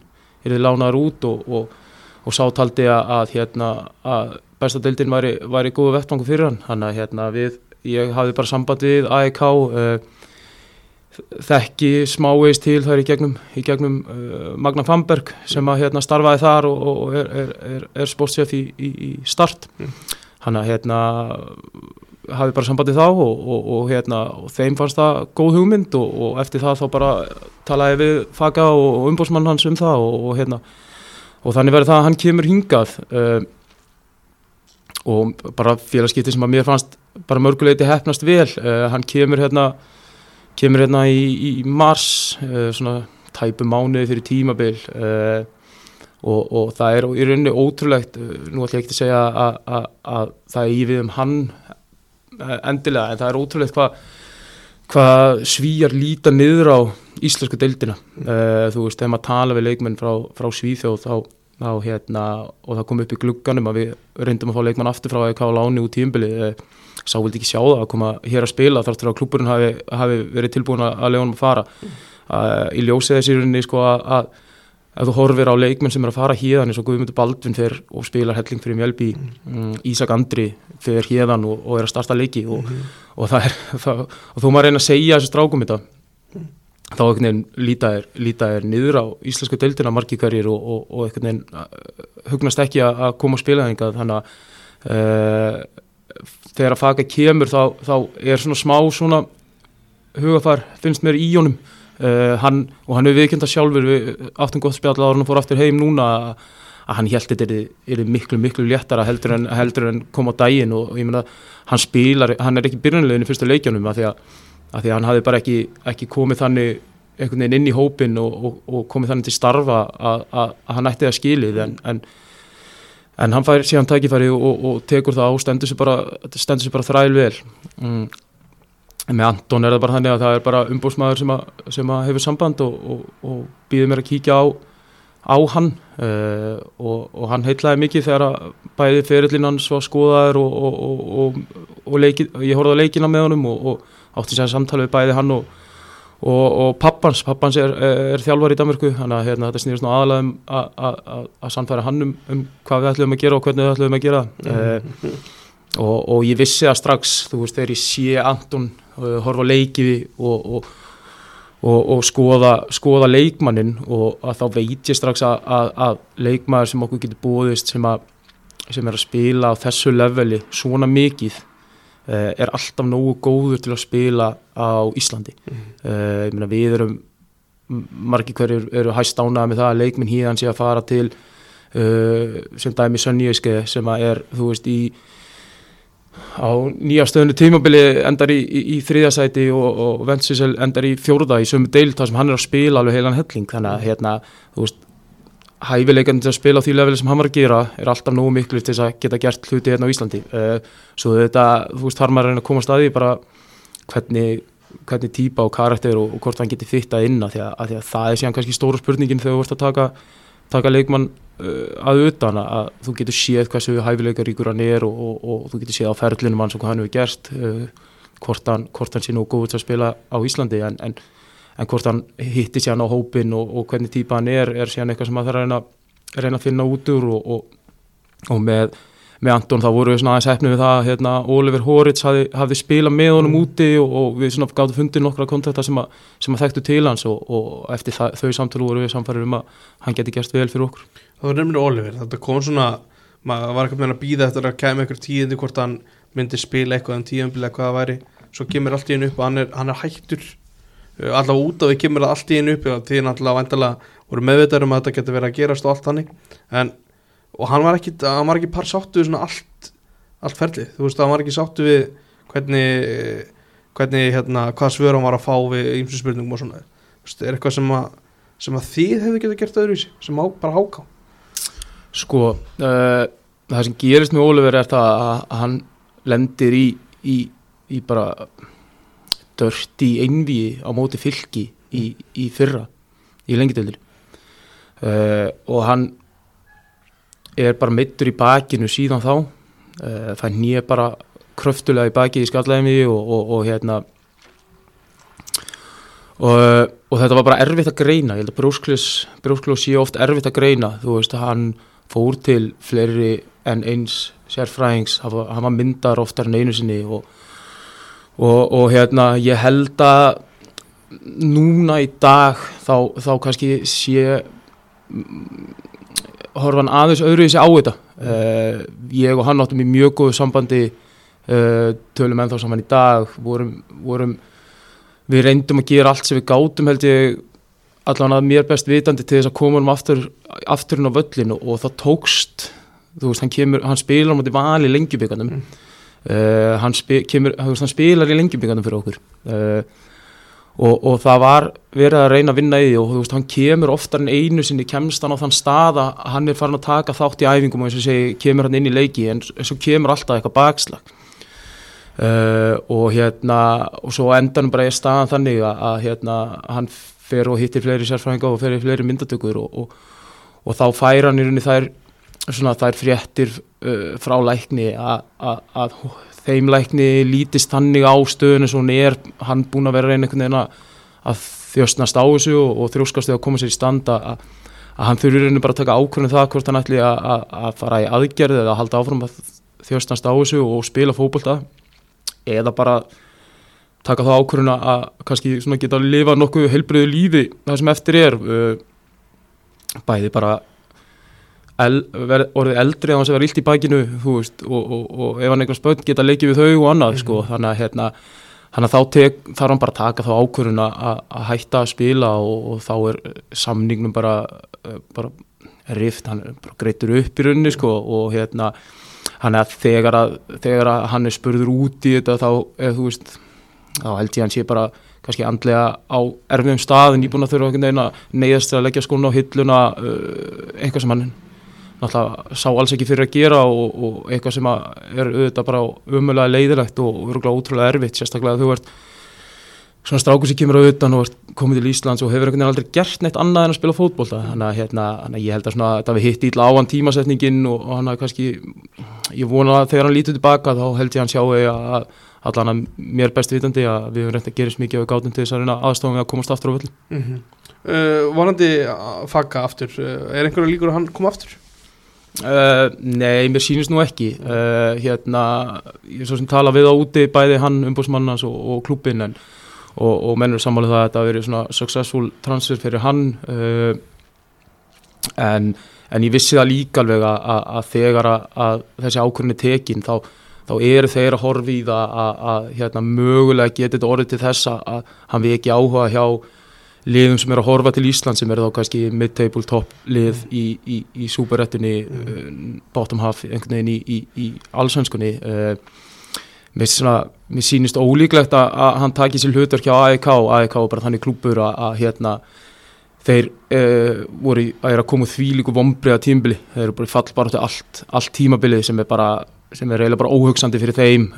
Speaker 3: er lánaður út og og sátaldi að, að, hérna, að bestadeildin væri, væri góðu vettvangu fyrir hann þannig að hérna, við, ég hafði bara samband við AEK uh, þekki smáveist til það er í gegnum, í gegnum uh, Magna Famberg sem að hérna, starfaði þar og, og er, er, er, er spórtsef í, í, í start mm. hann að hérna hafði bara sambandið þá og, og, og hérna, þeim fannst það góð hugmynd og eftir það þá bara talaði við Faga og umbósmann hans um það og hérna og þannig verður það að hann kemur hingað uh, og bara félagskipti sem að mér fannst bara mörguleiti hefnast vel uh, hann kemur hérna kemur hérna í, í mars uh, svona tæpu mánuði fyrir tímabil og, og það er í rauninni ótrúlegt nú ætlum ég ekki að segja að, að, að það er í við um hann endilega en það er ótrúlegt hvað hvað svíjar líta niður á íslensku deildina. Uh, þú veist, þegar maður tala við leikmenn frá, frá Svíþjóð þá, þá hérna, og það kom upp í glugganum að við reyndum að fá leikmann aftur frá að kála áni út tíumbili uh, sá vildi ekki sjá það að koma hér að spila þar til að klúburinn hafi, hafi verið tilbúin að lega honum að fara. Uh, í ljósið þessi rauninni sko að, að þú horfir á leikmenn sem er að fara híðan eins og Guðmundur Baldvin fer og spilar helling fyrir Mjölby, um, Ísak Andri fer híðan og, og er að starta leiki og, mm. -hmm. og það er það, og þú maður reyna að segja þessu strákum þetta mm. Þá einhvern veginn líta er, líta er niður á íslensku deildina margíkarjir og, og einhvern veginn uh, hugnast ekki að koma og spila þengar þannig að uh, þegar að faka kemur þá, þá er svona smá svona hugafar finnst mér í honum. Uh, hann, og hann hefur viðkynnt að sjálfur við áttum gott spjall á hann og fór aftur heim núna að hann held þetta er miklu miklu léttara heldur en, heldur en kom á daginn. Og, og ég meina hann spilar, hann er ekki byrjunlegin í fyrsta leikjanum að því að, að því að hann hafi bara ekki, ekki komið þannig einhvern veginn inn í hópin og, og, og komið þannig til starfa að, að, að hann ætti að skilið en, en, en hann fær síðan tækifæri og tekur það á stendur sér bara, bara þræl vel. Mm. Með Anton er það bara þannig að það er bara umbúrsmaður sem, sem að hefur samband og, og, og býður mér að kíkja á, á hann uh, og, og hann heitlaði mikið þegar að bæði ferillin hans var skoðaður og, og, og, leiki, ég horfði á leikina með honum og, átti sér samtali við bæði hann og, pappans, pappans er, er þjálfar í Danmörku þannig að hérna, þetta snýrst nú aðalega um að- sannfæra hann um, um hvað við ætlum að gera og hvernig við ætlum að gera mm. og, og ég vissi það strax þú veist þegar ég sé Anton uh, horfa á leikiði og, og og, skoða, skoða leikmannin og að þá veit ég strax að, að, að leikmaður sem okkur getur búðist sem, að, sem er að spila á þessu leveli svona mikið uh, er alltaf nógu góður til að spila á Íslandi
Speaker 2: Mhm.
Speaker 3: uh, ég meina við erum margir hverjir eru hæst ánæða með það að leikminn híðan sé að fara til uh, sem dæmi Sönníuske sem er þú veist í á nýja stöðunu tímabili endar í, í, í þriðasæti og, og Ventsisel endar í fjórða í sömu deild þar sem hann er að spila alveg heilan helling. Þannig að hérna, þú veist hæfileikandi að spila á því leveli sem hann var að gera er alltaf nógu miklu til þess að geta gert hluti hérna á Íslandi. Uh, svo þetta, þú veist, þar maður að reyna að koma staði bara hvernig, hvernig típa og karakter og, og hvort hann geti inn að því að, að því að það er síðan kannski stóra spurningin þegar þú ert að taka, taka leikmann að utan að, þú getur séð hversu hæfileikar ríkur hann er og, og, og þú getur séð á ferlinum hans og hvað hann hefur gerst uh, hvort, hann, hann sé nú góð til að spila á Íslandi en, en, en hvort hann hitti síðan á hópin og, og hvernig típa hann er er síðan eitthvað sem að það er að reyna, reyna að finna út úr og, með, með Anton þá voru við svona aðeins hefnum við það að hérna, Oliver Horitz hafði, hafði spilað með honum úti og, við svona gáttum fundið nokkra kontakta sem, sem að þekktu til hans og, eftir það, þau samtölu voru við samfærir um að hann geti gerst vel fyrir okkur
Speaker 2: það var nefnilega Oliver, þetta kom svona maður var ekki með að býða eftir að kemja einhver tíðindi hvort hann myndi spila eitthvað en tíðanbili hvað það væri, svo kemur allt í hennu upp og hann er, hann er hættur Uh, allavega út af því kemur allt í hennu upp því náttúrulega vandalega voru meðvitað um að þetta getur verið að gerast og allt þannig. En, og hann var ekki, hann var ekki par sáttu við svona allt, allt ferlið, þú veist, hann var ekki sáttu við hvernig hvernig, hérna, hvað svör hann var að fá við ýmsu spurningum og svona, þú veist, er eitthvað sem að sem að þið hefðu getið gert öðruvísi sem á bara háká
Speaker 3: Sko, uh, það sem gerist með Oliver er það að, hann lendir í, í, í bara dörti einvíi á móti fylki í, í fyrra, í lengjadöldur uh, og hann er bara meittur í bakinu síðan þá. Uh, það nýja bara kröftulega í bakið í skallæmi og, og, og hérna og, og þetta var bara erfitt að greina. Ég held að brjóskljós sé oft erfitt að greina. Þú veist hann fór til fleiri en eins sérfræðings, hann var, myndar oftar en einu sinni og, og, og hérna ég held að núna í dag þá, þá kannski sé mm, horfa hann aðeins öðru í sig á þetta. Uh, ég og hann áttum í mjög góðu sambandi uh, tölum ennþá saman í dag. Vorum, vorum við reyndum að gera allt sem við gátum held ég allan að mér best vitandi til þess að koma um aftur, afturinn á völlin og, það tókst þú veist, hann, kemur, hann spilar á móti val í lengjubíkanum
Speaker 2: Mm.
Speaker 3: uh, hann, spi, kemur, veist, hann spilar í lengjubíkanum fyrir okkur. Uh, og, og það var verið að reyna að vinna í því og þú veist, hann kemur oftar en einu sinni kemst hann á þann stað að hann er farin að taka þátt í æfingum og eins og segi, kemur hann inn í leiki en svo kemur alltaf eitthvað bakslag. Uh, og hérna og svo endanum bara er staðan þannig að, að hérna, hann fer og hittir fleiri sérfræðinga og fer í fleiri myndatökur og, og, og þá fær hann í rauninni þær, svona, þær fréttir uh, frá lækni að, þeim lækni lítist þannig á stöðun eins og hún er hann búin að vera að reyna einhvern veginn að, þjóstnast á þessu og, og þrjóskast við að koma sér í stand að, hann þurfi í rauninni bara að taka ákvörðin það hvort hann ætli að, fara í aðgerð eða að halda áfram að þjóstnast á þessu og spila fótbolta eða bara taka þá ákvörðin að, að kannski svona geta að lifa nokkuð heilbriðu lífi það sem eftir er. Uh, bæði bara el, ver, orðið eldri á hans að vera illt í bakinu þú veist og, og, og ef hann einhver spönd geta leikið við þau og annað sko. Þannig að hérna Þannig að þá tek, þarf hann bara að taka þá ákvörðun að, að hætta að spila og, og þá er samningnum bara, eh, bara rift, hann er bara greitur upp í rauninni sko og hérna hann er að þegar að, þegar að hann er spurður út í þetta þá, eða þú veist, þá held ég að hann sé bara kannski andlega á erfiðum stað en ég búin að þurfa einhvern veginn að neyðast til að leggja skóna á hilluna uh, eitthvað sem hann náttúrulega sá alls ekki fyrir að gera og, og eitthvað sem að er auðvitað bara umöðlega leiðilegt og örgulega ótrúlega erfitt sérstaklega að þú ert svona strákur sem kemur á utan og komið til Íslands og hefur einhvern veginn aldrei gert neitt annað en að spila fótbolta. Þannig að hérna, að ég held að svona þetta við hitt ítla á hann tímasetningin og, og hann að kannski ég vona að þegar hann lítur tilbaka þá held ég hann sjáu að allan að mér best vitandi að við höfum reynd að gerist mikið á gátum til þess að aðstofum við að komast aftur á völdin
Speaker 2: mm -hmm. uh, Vonandi að fagga aftur uh, Er einhverju líkur að hann koma aftur?
Speaker 3: Uh, nei, mér sýnist nú ekki uh, hérna, ég er svo sem tala við á úti bæði hann umbúsmannans og, og klubbin en, og, og mennur sammálið það að þetta verið svona successful transfer fyrir hann uh, en, en ég vissi það líka alveg að, að, þegar að, að þessi ákvörðin er tekin þá, þá eru þeir að horfi í það að hérna, mögulega geti þetta orðið til þess að hann við ekki áhuga hjá liðum sem er að horfa til Ísland sem er þá kannski mid-table top lið í, í, í superrættunni mm. uh, bottom half einhvern veginn í, í, í allsvenskunni uh, mér, svona, mér sýnist ólíklegt að, að hann taki sér hlutverk hjá AEK AEK er bara þannig klúpur að, að hérna þeir uh, voru að að koma því líku vombriða tímbili þeir eru bara fall bara til allt, allt tímabilið sem er bara sem er eiginlega bara óhugsandi fyrir þeim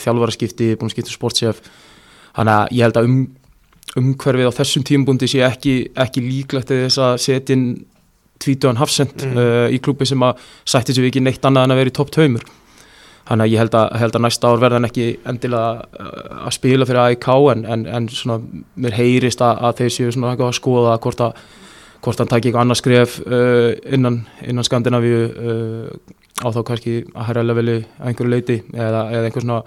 Speaker 3: þjálfaraskipti, búin að skipta sportsef þannig að ég held að um umhverfið á þessum tímbúndi sé ekki, ekki líklegt að þess að setja inn tvítuðan hafsend mm. uh, í klúpi sem að sætti sér ekki neitt annað en að vera í topp taumur þannig að ég held að, held að næsta ár verðan ekki endilega uh, að spila fyrir AIK en, en, en svona mér heyrist að, að þeir séu svona að skoða hvort að hvort hann takki eitthvað annað skref uh, innan, innan Skandinavíu uh, á þá kannski að hæra leveli að einhverju leiti eða, eða einhver svona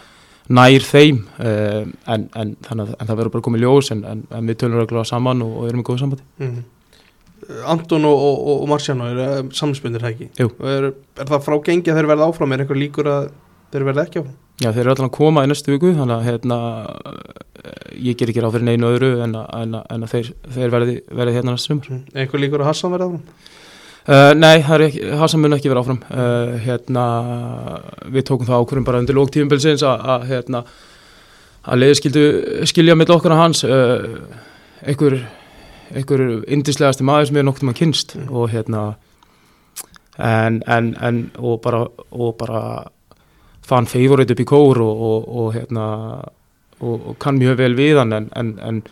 Speaker 3: nær þeim uh, en, en, en það verður bara komið ljós en, en við tölum reglulega saman og, og erum í góðu sambandi
Speaker 2: mm -hmm. Anton og, og, og Marciano er uh, samspöndir ekki? Er, er það frá gengi að þeir verða áfram? Er eitthvað líkur að þeir verða ekki áfram?
Speaker 3: Já þeir eru alltaf að koma í næstu viku þannig að hérna, ég ger ekki ráð fyrir neinu öðru en að þeir, þeir verði, verði hérna næstu sumar mm.
Speaker 2: Eitthvað líkur að Hassan verða áfram?
Speaker 3: Uh, nei, Hassan mun ekki vera áfram uh, hérna, við tókum það ákvörum bara undir lógtífumbilsins að hérna, að leiði skildu skilja með okkar að hans uh, einhver, einhver indislegasti maður sem er noktið maður kynst mm. og hérna en, en, en og bara, og bara fann favorit upp í kór og, og, og hérna og, og kann mjög vel við hann en, en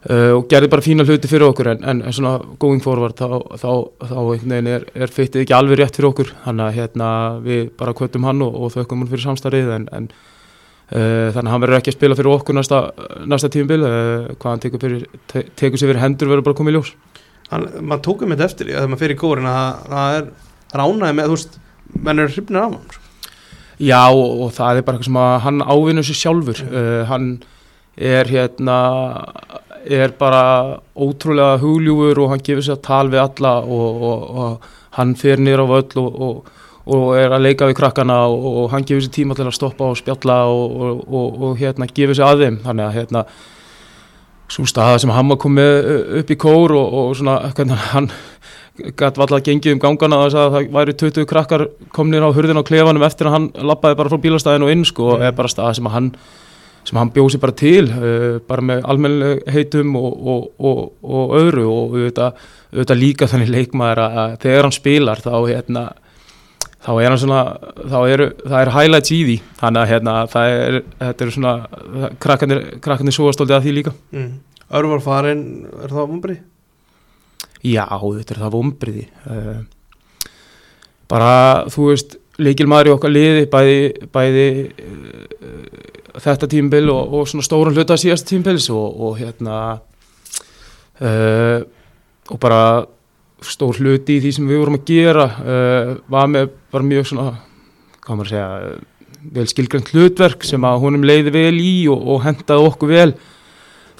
Speaker 3: Uh, og gerði bara fína hluti fyrir okkur en, en, en svona going forward þá, þá, þá er, er feittið ekki alveg rétt fyrir okkur. Þannig að hérna, við bara kvötum hann og, og þaukum hann fyrir samstarið en, en uh, þannig að hann verður ekki að spila fyrir okkur næsta, næsta tíumbil uh, hvað hann tekur, fyrir, te, tekur sér fyrir hendur verður bara komið í ljós.
Speaker 2: Maður tókum þetta eftir þegar maður fyrir kórin að það er ránaði með þú veist, menn er hrifnir af hann sko.
Speaker 3: Já og, og það er bara eitthvað sem að hann ávinur sér sjálfur. Hann er hérna er bara ótrúlega hugljúfur og hann gefur sér að tal við alla og, og, og hann fer nýra á völl og, og er að leika við krakkana og hann gefur sér tíma til að stoppa og spjalla og hérna gefur sér að þeim. Þannig að hérna svo staða sem hann var komið upp í kór og svona hvernig hann gæti alltaf gengið um gangana og það væri 20 krakkar komnir á hurðin á klefanum eftir að hann lappaði bara frá bílastæðinu og inn sko og er bara staða sem að hann sem hann bjóð sér bara til uh, bara með almennileg heitum og, og, og, og öðru og auðvitað, auðvitað líka þannig leikmaður að þegar hann spilar þá hérna þá er hann svona, þá eru það er highlights í því, þannig að hérna það er, þetta eru svona krakkanir, krakkanir súastóldi að því líka
Speaker 2: mm. Örvar farin, er það vombrið?
Speaker 3: Já, þetta er það vombriði uh, bara, þú veist leikilmaður í okkar liði bæði, bæði uh, þetta tímbil og, og svona stóran hluta síðast tímbils og, og hérna uh, og bara stór hluti í því sem við vorum að gera uh, var, með, var mjög svona hvað maður segja vel skilgrönd hlutverk sem að honum leiði vel í og, og hendaði okkur vel.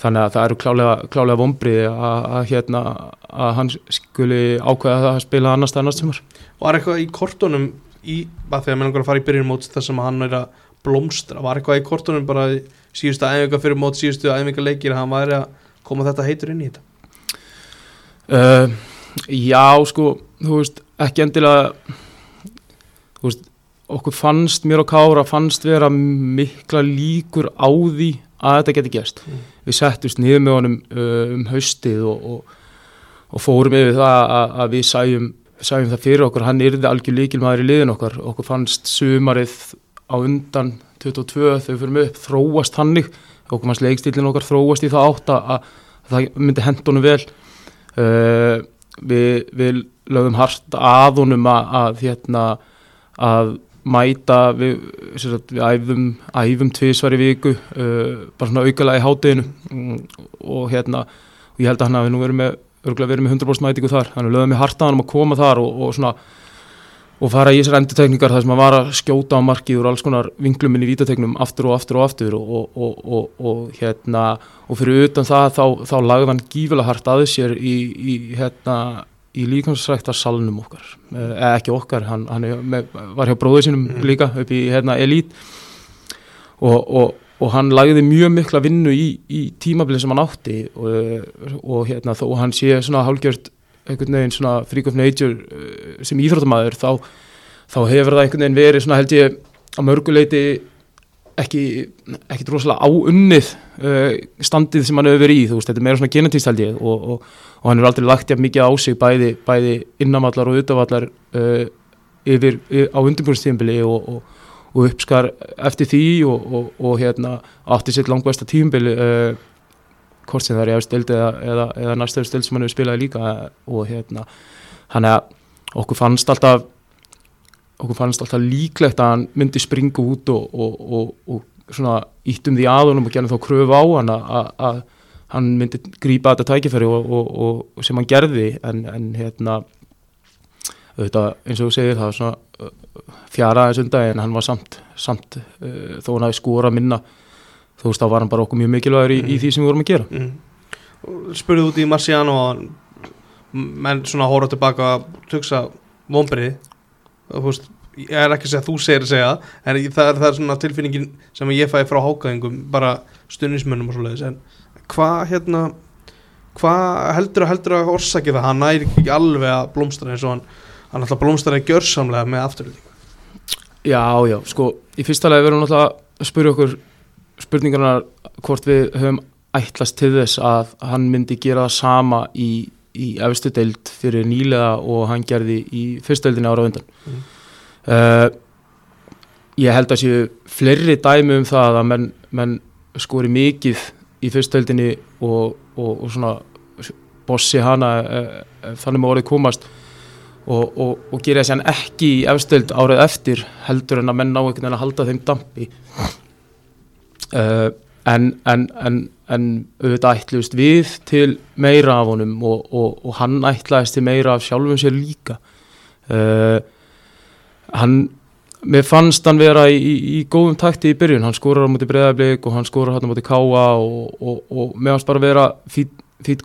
Speaker 3: Þannig að það eru klálega, klálega vombriði að, hérna að hann skuli ákveða það að spila annars það annars tímar.
Speaker 2: Var eitthvað í kortunum í, að því að mér langar að fara í byrjun móts þess að hann er að blómstra, var eitthvað í kortunum bara síðustu æfinga fyrir mót síðustu æfinga leikir hann væri að koma þetta heitur inn í þetta?
Speaker 3: Uh, Já sko þú veist, ekki endilega þú veist, okkur fannst mér og Kára fannst vera mikla líkur á því að þetta geti gæst mm. við settust niður með honum uh, um haustið og, og, og fórum yfir það að, að við sæjum, sæjum það fyrir okkur, hann yrði algjör líkilmaður í liðin okkar, okkur fannst sumarið á undan 22 þau fyrir mig upp þróast hannig okkur fannst leikstílinn okkar þróast í það átt að, að það myndi hendunum vel. Uh, við, við lögum hart að honum að, að, hérna, að mæta við, sagt, við æfum, æfum tvísvar í viku uh, bara svona aukalega í hátteginu mm, og hérna og ég held að hann hafi nú verið með, verið með 100% mætingu þar, hann lögum við hart að hann að koma þar og, og svona og fara í þessar endutekningar þar sem að vara að skjóta á markið úr alls konar vinglum inn í vítateknum aftur og aftur og aftur og, og, og, og hérna og fyrir utan það þá, þá lagði hann gífilega hart aðeins sér í, í hérna í líkansrækta salnum okkar eða ekki okkar, hann, hann með, var hjá bróðu sínum
Speaker 2: Mm.
Speaker 3: líka upp í hérna elít og, og hann lagði mjög mikla vinnu í, í tímabilið sem hann átti og hérna þó hann sé svona hálgjört einhvern veginn svona freak of nature uh, sem íþróttamæður þá, þá hefur það einhvern veginn verið svona held ég á mörguleiti ekki, ekki rosalega áunnið uh, standið sem hann hefur verið í, þú veist, þetta er meira svona genetíst held ég og, og, og hann hefur aldrei lagt jafn mikið á sig bæði, bæði innamallar og utavallar uh, yfir, yfir á undirbúrstíðinbili og, og, og uppskar eftir því og, og, og hérna átti sitt langbæsta tíðinbili uh, hvort sem það er eftir stild eða, eða, eða næstöður stild sem hann hefur spilaði líka. Og hérna hann er okkur fannst alltaf okkur fannst alltaf líklegt að hann myndi springa út og, og, og, og svona íttum því að honum og gerði þá kröfu á hann að, að, að hann myndi grípa þetta tækifæri og, sem hann gerði. En, en hérna auðvitað eins og þú segir það var svona uh, fjara aðeins undan en hann var samt, samt uh, þó hann hafi skora minna þú veist þá var hann bara okkur mjög mikilvægur í, í því sem við vorum að gera.
Speaker 2: Mm. Spurðu út í Marciano menn svona hóra tilbaka að tuksa vombriði þú veist, ég er ekki að segja að þú segir að segja en það er, það er svona tilfinningin sem ég fæ frá hákaðingum bara stunnismönnum og svoleiðis. En hvað hérna hvað heldur að heldur að orsaki það? Hann næri ekki alveg að blómstra eins og hann hann alltaf blómstra gjörsamlega með afturlýting
Speaker 3: Já, já, sko, í fyrsta lagi verðum náttúrulega að spyrja okkur spurningarnar hvort við höfum ætlast til þess að hann myndi gera það sama í, í efstu deild fyrir nýlega og hann gerði í fyrstu deildinni ára á undan.
Speaker 2: Mm.
Speaker 3: Uh, ég held að séu fleiri dæmi um það að menn, menn skori mikið í fyrstu deildinni og, og, og svona bossi hana uh, þannig með orðið komast og, og, og gera þessi hann ekki í efstöld árið eftir heldur en að menn ná einhvern veginn að halda þeim dampi uh, en, en, en, en auðvitað ætluðist við til meira af honum og, og, og hann ætlaðist til meira af sjálfum sér líka. Uh, hann mér fannst hann vera í, í, í góðum takti í byrjun, hann skorar á móti breyðarblik og hann skorar hann á móti káa og, og, og mér fannst bara vera fít, fít,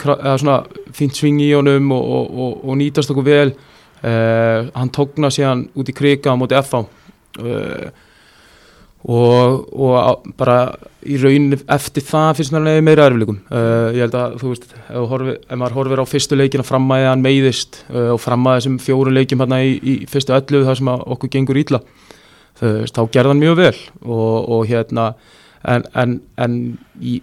Speaker 3: fínt sving í honum og, og, nýtast okkur vel. Uh, hann tókna síðan út í krika á móti FH uh, og, og bara í raun eftir það finnst mér meira erfileikum uh, ég held að þú veist ef, horfi, ef maður horfir á fyrstu leikina framæði hann meiðist uh, og framæði þessum fjórum leikjum hérna í, í fyrstu öllu þar sem að okkur gengur ítla þá gerði hann mjög vel. Og, og hérna en, en, en í,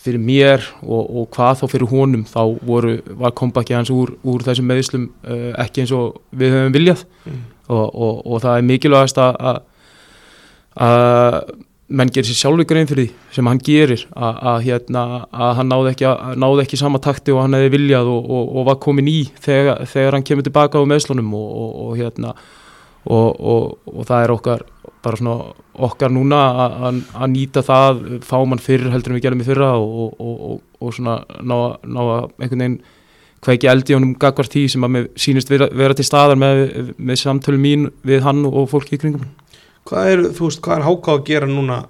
Speaker 3: fyrir mér og, og hvað þá fyrir honum þá voru, var kompakki hans úr, úr þessum meðslum uh, ekki eins og við höfum viljað.
Speaker 2: Mm.
Speaker 3: og, og, og það er mikilvægast að, að, menn gerir sér sjálfur grein fyrir því sem hann gerir að, að, hérna, að hann náði ekki, að, náði ekki sama takti og hann hefði viljað og, og, og var komin í þegar, þegar hann kemur tilbaka á meðslunum og, og, hérna og, það er okkar bara svona okkar núna að- nýta það fá mann fyrr heldur en við gerum í fyrra og, svona ná, ná að einhvern veginn kveiki eldi honum gagvart því sem að mér sýnist vera, vera til staðar með, með samtölu mín við hann og fólki í kringum
Speaker 2: Hvað er, þú veist, hvað er háká að gera núna?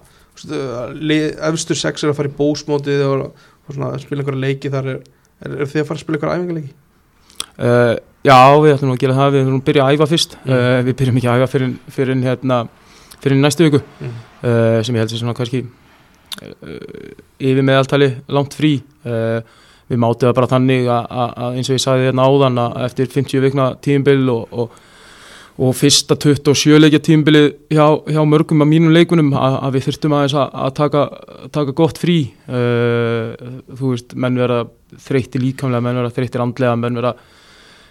Speaker 2: Lið- efstur sex er að fara í bósmótið og, og svona, spila einhverja leiki þar er, er, er þið að fara að spila einhverja æfingarleiki
Speaker 3: Uh, já, við ætlum að gera það, við ætlum að byrja að æfa fyrst.
Speaker 2: Mm.
Speaker 3: uh, við byrjum ekki að æfa fyrir, fyrir, hérna, fyrir næstu viku.
Speaker 2: Mm.
Speaker 3: uh, sem ég held sér svona kannski yfir meðaltali langt frí. Við mátum það bara þannig að, eins og ég sagði hérna áðan að eftir 50 vikna tímbil og, og, og fyrsta 27 leikja tímbili hjá, hjá mörgum af mínum leikunum að, að við þurftum aðeins að, að taka, taka gott frí. Uh, þú veist, menn vera þreytti líkamlega, menn vera þreyttir andlega menn vera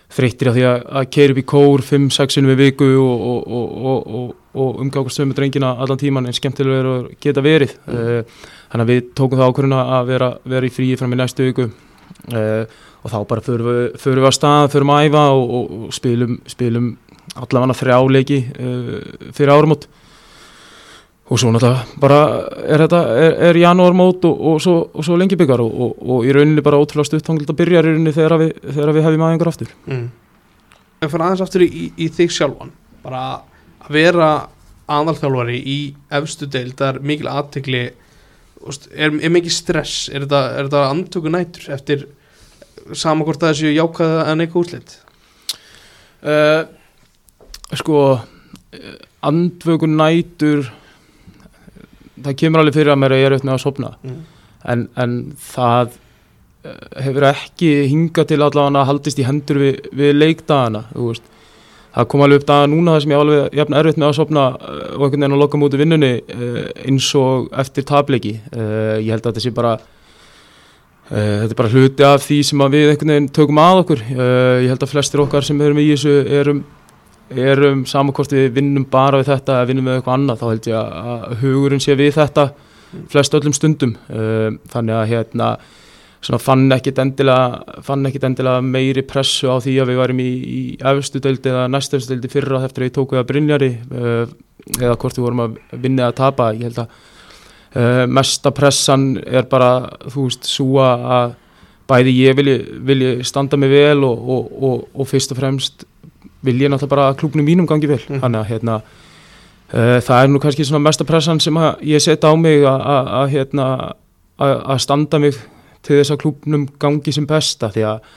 Speaker 3: þreyttir af því að, að keira upp í kór 5-6 sinni við viku og, og, og, og, og umgákast sömu drengina allan tíman en skemmtilega er að geta verið. Uh, þannig að við tókum það ákvörðuna að vera, vera í fríi fram í næstu viku. Uh, og þá bara förum við, förum við að stað, förum að æfa og spilum, spilum allavega þrjáleiki uh, fyrir árumót og svo náttúrulega bara er þetta, er, er janúarmót og, og svo, og svo lengi byggar og, og, og í rauninni bara ótrúlega stutt þannig að byrja í rauninni þegar við, þegar við hefum aðeingar aftur.
Speaker 2: Mm. En fyrir aðeins aftur í, í, í þig sjálfan. Bara að vera aðalþjálfari í efstu deil það er mikil aðtegli er, er mikið stress? Er þetta, er þetta andtöku nætur eftir sama hvort það séu jákaða en eitthvað útlitt
Speaker 3: uh, Sko andvöku nætur það kemur alveg fyrir að mér að ég er auðvitað að sopna
Speaker 2: mm.
Speaker 3: en, en það eh, hefur ekki hingað til allavega að haldist í hendur við, við leikdagana það kom alveg upp daga núna þar sem ég alveg jafn erfitt með að sopna eh, og einhvern veginn að loka mútið vinnunni eh, eins og eftir tableiki ég held að þetta sé bara þetta er bara hluti af því sem við einhvern veginn tökum að okkur. Ég held að flestir okkar sem erum í þessu erum erum samankort við vinnum bara við þetta eða vinnum við eitthvað annað þá held ég að hugurinn sé við þetta flest öllum stundum. Þannig að hérna fann ekkit endilega, fann ekkit endilega meiri pressu á því að við varum í, í efstu deildi eða næstu efstu deildi fyrra eftir að ég tók við að Brynjari eða hvort við vorum að vinna eða tapa. Ég held að mesta pressan er bara þú veist svo að bæði ég vilji, vilji standa mig vel og, og, og, og fyrst og fremst vil ég náttúrulega bara að klúknum mínum gangi vel mm. þannig að hérna, uh, það er nú kannski svona mesta pressan sem ég setja á mig að hérna, standa mig til þess að klúknum gangi sem besta því að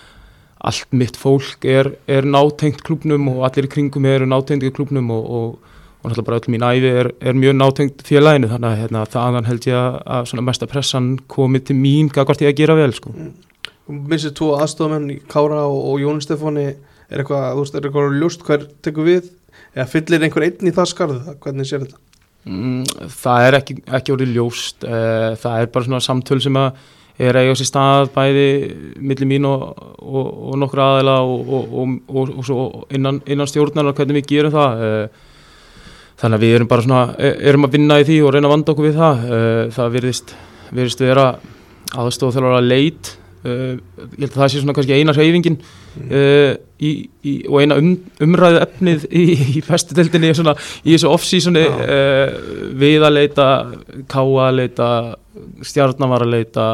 Speaker 3: allt mitt fólk er, er nátengt klúknum og allir í kringum eru nátengt í klúknum og, og, og náttúrulega bara öll mín æfi er, er mjög nátengt félaginu þannig að hérna, þaðan held ég að svona mesta pressan komi til mín gagvart ég að gera vel sko.
Speaker 2: Missið tvo aðstofamenn Kára og, og Jón Stefáni er eitthvað, þú veist, er eitthvað ljúst hver tekur við, eða fyllir einhver einn í það skarðu, hvernig sér þetta?
Speaker 3: Mm, það er ekki, ekki orðið ljóst, uh, það er bara svona samtöl sem að er eiga sér stað bæði millir mín og, og, og nokkur aðeila og, og svo innan, innan stjórnar hvernig við gerum það. Uh, þannig að við erum bara svona, e, erum að vinna í því og reyna að vanda okkur við það. Uh, það virðist, virðist vera aðstof þegar að leit Uh, ég held að það sé svona kannski eina hreyfingin uh, í, í, og eina um, umræðu efnið í, í festudeldinni svona, í þessu off-seasoni uh, við að leita ká að leita stjarnar að leita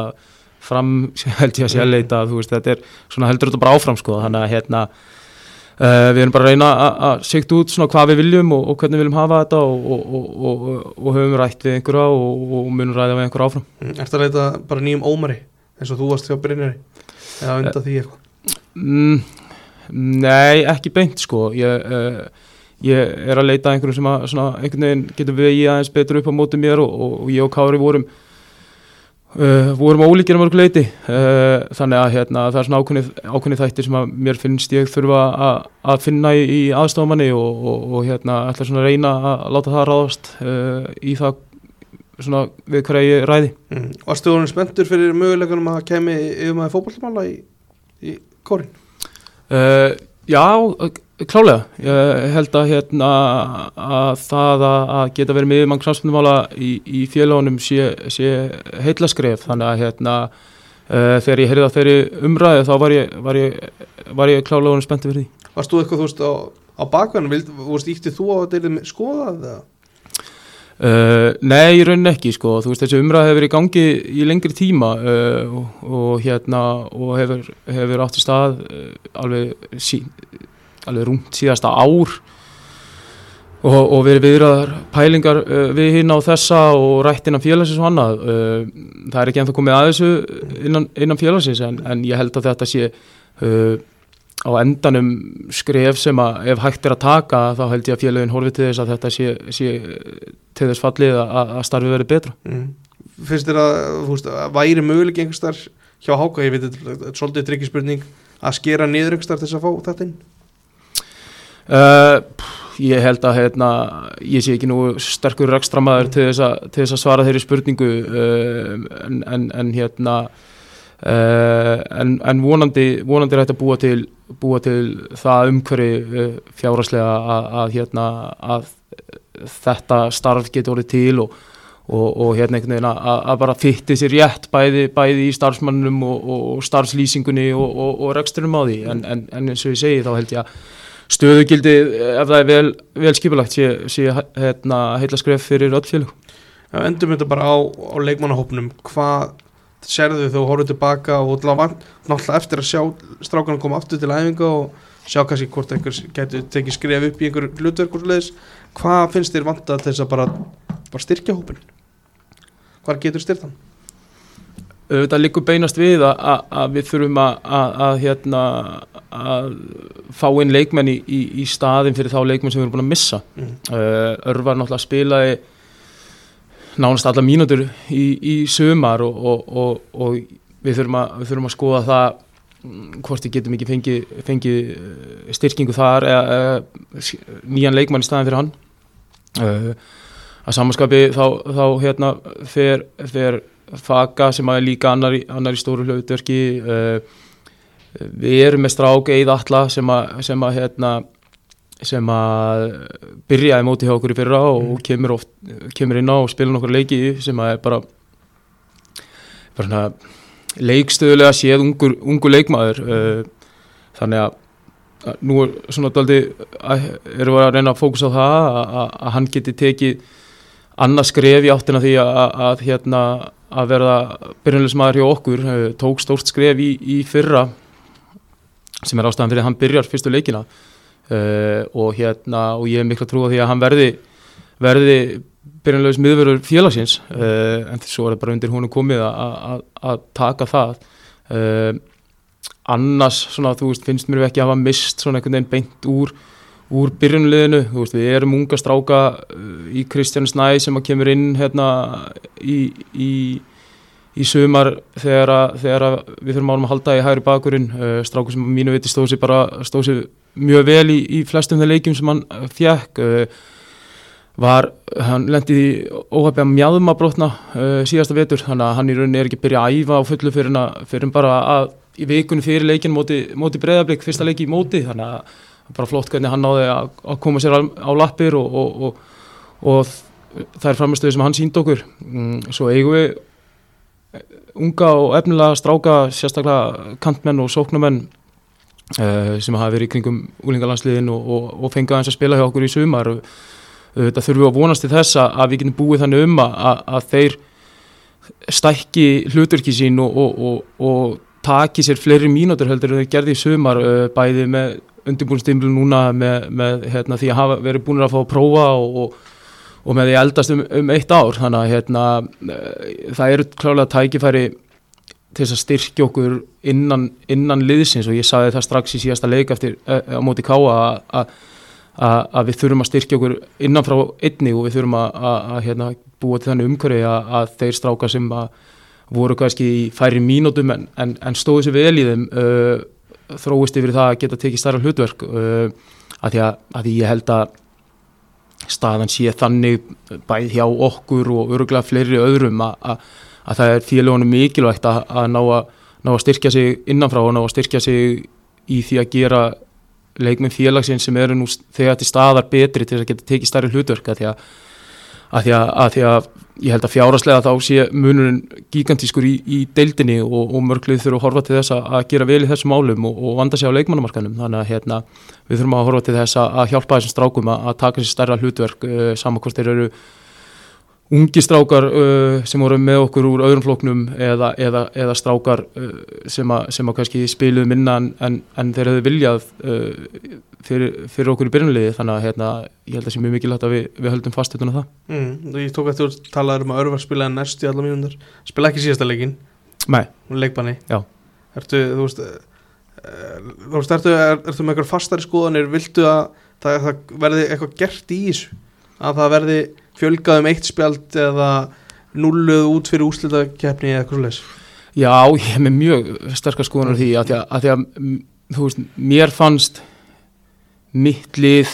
Speaker 3: fram held ég að sé að leita veist, þetta er svona heldur þetta bara áfram sko, þannig að hérna við erum bara að reyna að segja út svona hvað við viljum og, og hvernig við viljum hafa þetta og, og, og höfum rætt við einhverja og munum ræða við einhverja áfram
Speaker 2: mm, Er þetta að leita bara nýjum ómari? Eins og þú varst hjá Brynjari? Eða undan því eitthvað?
Speaker 3: mm, Nei, ekki beint sko. Ég, uh, ég er að leita einhverjum sem að svona, einhvern veginn getur við í aðeins betur upp á mótið mér og, og ég og Kári vorum uh, vorum ólíkir um mörg leiti uh, þannig að hérna, það er svona ákveðni, ákveðni þættir sem að mér finnst ég þurfa að, að finna í, í aðstofamanni og, og, og hérna ætla svona að reyna að láta það ráðast í það svona við hverja ég ræði
Speaker 2: mm. Varstu þú spenntur fyrir möguleikunum að kemi yfir maður fókbaltmála í, í kórin?
Speaker 3: Uh, já, klálega ég held að, hérna, að það að geta verið með yfir mann knafsmyndumála í, í félagunum sé, sé heitla skref þannig að hérna, uh, þegar ég heyrði það þeirri umræði þá var ég, var ég, var ég klálega spenntur fyrir því
Speaker 2: Varst þú eitthvað þú veist á, á veist ítti þú á að skoðað það?
Speaker 3: Uh, nei, í rauninni ekki sko, þú veist þessi umræð hefur verið í gangi í lengri tíma uh, og, og hérna og hefur, hefur átt í stað uh, alveg, sí, alveg rúmt síðasta ár. Og, og verið viðraðar pælingar við hinn á þessa og rætt innan félagsins og annað. Það er ekki ennþá komið að þessu innan, innan félagsins en, en ég held að þetta sé á endanum skref sem að ef hægt er að taka þá held ég að félagin horfið til þess að þetta sé, sé til þess fallið að, að starfi verið betra mm.
Speaker 2: Fyrst er að, veist, að væri möguleik einhverstar hjá Háka, ég veit þetta er svolítið tryggispurning að skera niður einhverstar til þess að fá þetta inn
Speaker 3: uh, Ég held að hérna, ég sé ekki nú sterkur rekstramæður mm. til, til þess að svara þeirri spurningu uh, en, en, en hérna Uh, en, en vonandi vonandi er þetta að búa til, búa til það umhverfi uh, fjáraslega að, að, hérna, að þetta starf getur orðið til og, og, og hérna að, að bara fytti sér rétt bæði, bæði í starfsmannum og, og starfslýsingunni og reksturum á því. En, en, en eins og ég segi þá held ég að stöðugildi ef það er vel, vel skipulagt sé, sé hérna, heila skref fyrir öll félug
Speaker 2: Já, endum þetta bara á, á leikmannahópnum hvað serðu þú horfðu tilbaka og náttúrulega eftir að sjá strákarna koma aftur til æfinga og sjá kannski hvort einhver getur tekið skref upp í einhver hlutverk hvað finnst þér vant að þess að bara, bara styrkja hópin hvað getur styrtan?
Speaker 3: Það likur beinast við að, að, að við þurfum að, að hérna, fá inn leikmenn í, í, í staðin fyrir þá leikmenn sem við erum búin að missa mm. Örvar náttúrulega spilaði nánast alla mínútur í, í sumar og, og, og, og við, þurfum að, við þurfum að skoða það mm, hvort við getum ekki fengið fengi eh, styrkingu þar eða, eða nýjan leikmann í staðin fyrir hann. Uh, að samanskapi þá, þá hérna fer, fer Faka sem er líka annar annar í stóru hlutverki uh, við erum með strák eða alla sem að, sem að hérna sem að byrjaði móti hjá okkur í fyrra og mm. kemur, oft, kemur inn á og spila nokkur leiki sem að er bara, bara leikstöðulega séð ungur, ungur leikmaður. Uh, þannig að, að nú er svona daldi erum við að reyna að fókusa á það að, að hann geti tekið annars skref í áttina því að, að hérna að verða byrjunleismæður hjá okkur. Uh, tók stórt skref í, í fyrra sem er ástæðan fyrir að hann byrjar fyrstu leikina uh, og hérna og ég hef miklu að trúa því að hann verði verði byrjanlegus miðverður félagsins. Uh, en svo er það bara undir húnu komið að taka það. Uh, annars svona þú veist finnst mér ekki að hafa mist svona einhvern veginn beint úr úr byrjunliðinu, þú veist við erum unga stráka í Kristján Snæ sem að kemur inn hérna í, í í sumar þegar, að, þegar að við þurfum ánum að halda í hægri bakurinn. Uh, strákur sem mínu viti stóð sér bara stóð sér mjög vel í, í flestum þeir leikjum sem hann fjekk uh, var, hann lendi í óhæfið að mjadum að brotna uh, síðasta vetur, þannig að hann í rauninni er ekki byrjað að æfa á fullu fyrir hann fyrir bara að í vikunni fyrir leikin móti, móti breðablík, fyrsta leiki í móti. Þannig að bara flott hvernig hann náði að, að koma sér á, á lappir og, og, og, og það er framistöðu sem hann sínd okkur. Mm, svo eigum við unga og efnilega stráka sérstaklega kantmenn og sóknumenn uh, sem hafa verið í kringum úlingalandsliðin og, og, og fengið aðeins að spila hjá okkur í sumar. Þetta þurfum við að vonast til þess að við getum búið þannig um að, að þeir stækki hluturki sín og, og taki sér fleiri mínútur heldur en þeir gerði í sumar uh, bæði með undirbúinstimlu núna með, með hérna, því að hafa verið búin að fá að prófa og og með því eldast um, um eitt ár. Þannig að hérna, eh, það eru klálega tækifæri til þess að styrkja okkur innan, innan liðsins. Og ég saði það strax í síðasta leik eftir eh, á móti káa að við þurfum að styrkja okkur innan frá einni og við þurfum að hérna, búa til þannig umhverfi að þeir stráka sem voru kannski í færi mínútum en, en, en stóðu sér vel í þeim uh, þróist yfir það að geta tekið starra hlutverk uh, að, því að, að því ég held að staðan sé þannig bæð hjá okkur og öruglega fleiri öðrum að það er félagunum mikilvægt að, að ná, að ná að styrkja sig innanfrá og ná að styrkja sig í því að gera leikminn félagsinn sem eru nú þegar til staðar betri til að geta tekið starri hlutverk að því að að því að, því ég held að fjáraslega þá sé munurinn gigantískur í, í deildinni og, og mörglið þurfa að horfa til þess að gera vel í þessum málum og, og vanda sig á leikmannamarkanum þannig að hérna, við þurfum að horfa til þess að hjálpa þessum strákum að, að taka sér stærra hlutverk uh, saman hvort þeir eru ungi strákar uh, sem voru með okkur úr öðrum floknum eða, eða, eða strákar uh, sem, að, sem að kannski spiluð minna en, en, en þeir hefðu viljað fyrir, fyrir okkur í byrjunliði þannig að hérna, ég held að það sé mjög mikilvægt að við, við höldum fast þetta það.
Speaker 2: Mm, Ég tók að tala um að örvar spilaði næst í alla mínundar spila ekki síðasta leikin
Speaker 3: Nei.
Speaker 2: Leikbanni. Ertu, þú veist, uh, þú veist ertu, er, ertu með eitthvað fastari skoðanir? Viltu að það, það verði eitthvað gert í þessu? Að það verði fjölgað um eitt spjald eða nulluð út fyrir úslitakefni eða eitthvað slúleis
Speaker 3: Já, ég hef með mjög sterkar skoðunar því að að, að, því að þú veist, mér fannst mitt lið.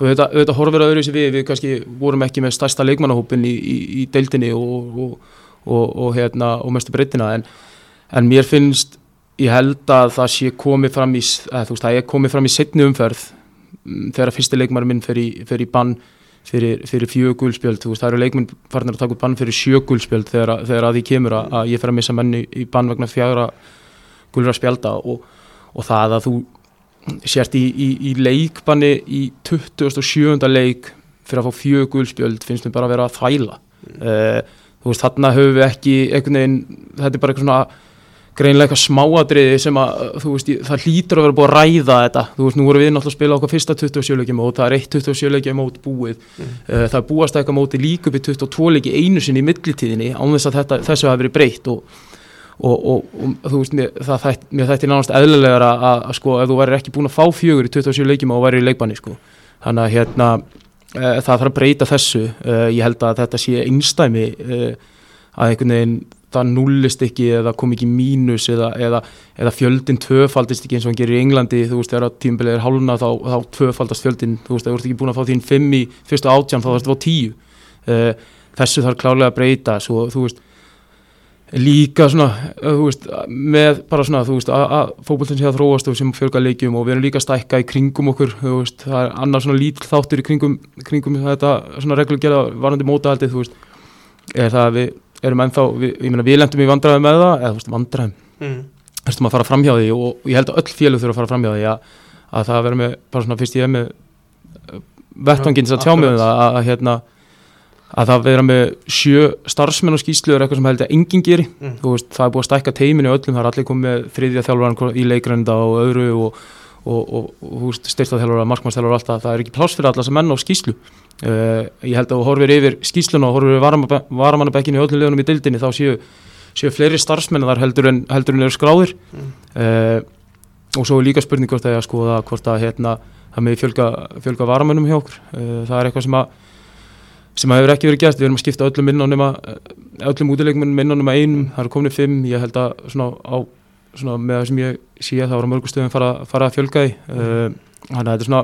Speaker 3: Og auðvitað, auðvitað horfir að öðru sem við, við kannski vorum ekki með stærsta leikmannahópin í, í, í deildinni og, og, og, og hérna, mestu breytina en, en mér finnst ég held að það sé komið fram í, að, veist, það er komið fram í setni umferð mm, þegar fyrsti leikmann minn fer í bann fyrir, fyrir þú veist, það eru leikmenn farnir að taka út bann fyrir sjö gulspjöld þegar, þegar að því kemur að, að ég fer að missa menni í bann vegna fjagra gulra spjalda og, og það að þú sért í, í, í leikbanni í 27. leik fyrir að fá fjögur gulspjöld finnst mér bara að vera að þvæla uh, þú veist, þarna höfum við ekki veginn, þetta er bara eitthvað svona greinlega smáadriði sem að þú veist, það hlýtur að vera búið að ræða þetta þú veist, nú vorum við náttúrulega að spila okkar fyrsta 27 leikja mót, það er eitt 27 leikja mót búið
Speaker 2: Mm.
Speaker 3: uh, það er búast að eitthvað móti líka upp í 22 leiki einu sinni í millitíðinni án þess að þetta, þessu hafi verið breytt og, og, og, og þú veist, mér, það þætt, mér þætti nánast eðlilegar að, að, að sko, ef þú væri ekki búin að fá fjögur í 27 leikjum og væri í leikbanni sko. þannig að hérna uh, það þarf að breyta þessu. Uh, ég held að þetta sé einstæmi uh, að einhvern veginn það nullist ekki eða kom ekki mínus eða, eða, eða fjöldin tvöfaldist ekki eins og hann gerir í Englandi. Þú veist, þegar tímbilið er hálfuna þá, þá tvöfaldast fjöldin, þú veist, það voru ekki búin að fá þín fimm í fyrstu átján, þá þarfst að fá tíu. Uh, þessu þarf klárlega að breyta. Svo, þú veist líka svona, uh, þú veist með bara svona, þú veist, að, fókbóltinn sé að þróast og sem fjölga leikjum og við erum líka að stækka í kringum okkur, þú veist, það er annar svona lítill þáttur í kringum, kringum þetta svona reglugjara varandi mótahaldið, þú veist er það að við erum ennþá, við, ég meina við lendum í vandræðum með það, eða þú veist, vandræðum
Speaker 2: mm.
Speaker 3: þurftum að fara fram hjá því og ég held að öll félög þurfa að fara fram hjá því að, að það verður með, bara svona fyrst ég er með vettvangin þess að tjá mig um það að, að hérna að það vera með sjö starfsmenn og skýslu er eitthvað sem held að enginn geri.
Speaker 2: Mm.
Speaker 3: veist, það er búið að stækka teiminu öllum það er allir komið með þriðja þjálfur í leikrenda og öðru og, og, og, styrtaþjálfur, markmannstjálfur og allt það, það er ekki pláss fyrir alla sem menn á skýslu uh, ég held að horfir yfir skýsluna og horfir yfir varamannabekkinu í öllum leðunum í dildinni þá séu, séu fleiri starfsmenn þar heldur en, heldur en eru skráðir.
Speaker 2: Mm.
Speaker 3: uh, og svo er líka spurning hvort að að skoða hvort að hérna, það með fjölga, fjölga sem að að hefur ekki verið gert, við erum að skipta öllum inn á nema, eh, öllum útileikmennum inn á nema einum, það eru komin fimm, ég held að svona á, svona með það sem ég sé að það var á mörgum stöðum fara, fara að fjölga því. Uh, þannig að þetta er svona,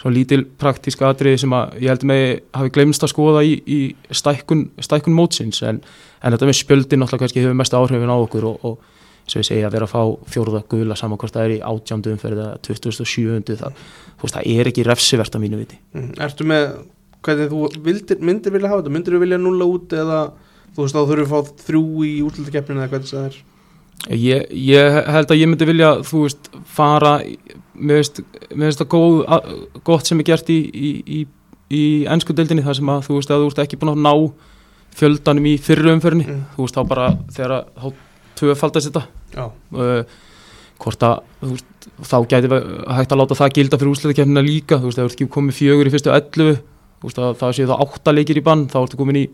Speaker 3: svona lítil praktíska atriði sem að ég held með hafi glemst að skoða í, í stækkun, stækkun mótsins. En, en þetta með spjöldin náttúrulega kannski hefur mest áhrifin á okkur og, og sem við segja að vera að fá fjóruða gula saman hvort það er í átjándu umferð eða 2007 það, það er ekki refsivert að mínu viti.
Speaker 2: Mm. Ertu með, hvernig þú vildir, myndir vilja hafa þetta, myndir þú vilja nulla út eða þú veist þá þurfum við að fá þrjú í útlutakeppninu eða hvernig það er?
Speaker 3: Ég, ég held að ég myndi vilja, þú veist, fara, mér veist það góð, gott sem er gert í, í, í, í ennsku deildinni þar sem að þú veist að þú ert ekki búin að ná fjöldanum í fyrru umferðinni,
Speaker 2: Mm.
Speaker 3: þú veist þá bara þegar þá tvöfaldast þetta, uh, hvort að þú veist, þá gæti hægt að láta það gilda fyrir úsleitakefnina líka, þú veist, þú ert ekki komið fjögur í fyrstu 11, þú veist að það séu þá átta leikir í bann, þá ertu komin í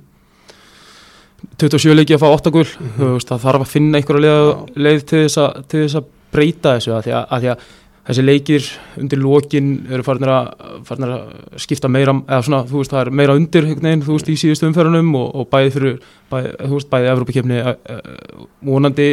Speaker 3: 27 leiki að fá 8 gul.
Speaker 2: Mhm.
Speaker 3: þú veist, það þarf að finna einhverja leið, leið til, þess að, til þess að breyta þessu að því að, því að þessi leikir undir lokin eru farnir að, farnir að skipta meira eða svona, þú veist, það er meira undir veginn, þú veist, í síðustu umferðunum og, og bæði fyrir, bæði, þú veist, bæði Evrópakefni vonandi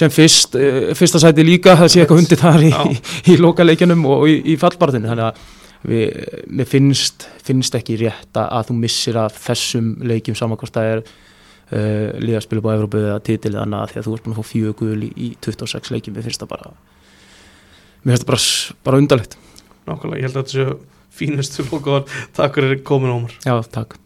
Speaker 3: sem fyrst, eh, fyrsta sæti líka það sé eitthvað undir þar í, í, í lokaleikjunum og í, í fallbarðinu þannig að við, mér finnst finnst ekki rétt að, að þú missir af þessum leikjum saman hvort það er uh, liðaspilum á Evrópu eða titil eða annað því að þú ert búin að fá fjögur gul í, í 26 leikjum. Mér finnst það bara mér finnst það bara, bara undarlegt.
Speaker 2: Nákvæmlega, ég held að þetta séu fínustu og góðan takk fyrir komin Ómar.
Speaker 3: Já, takk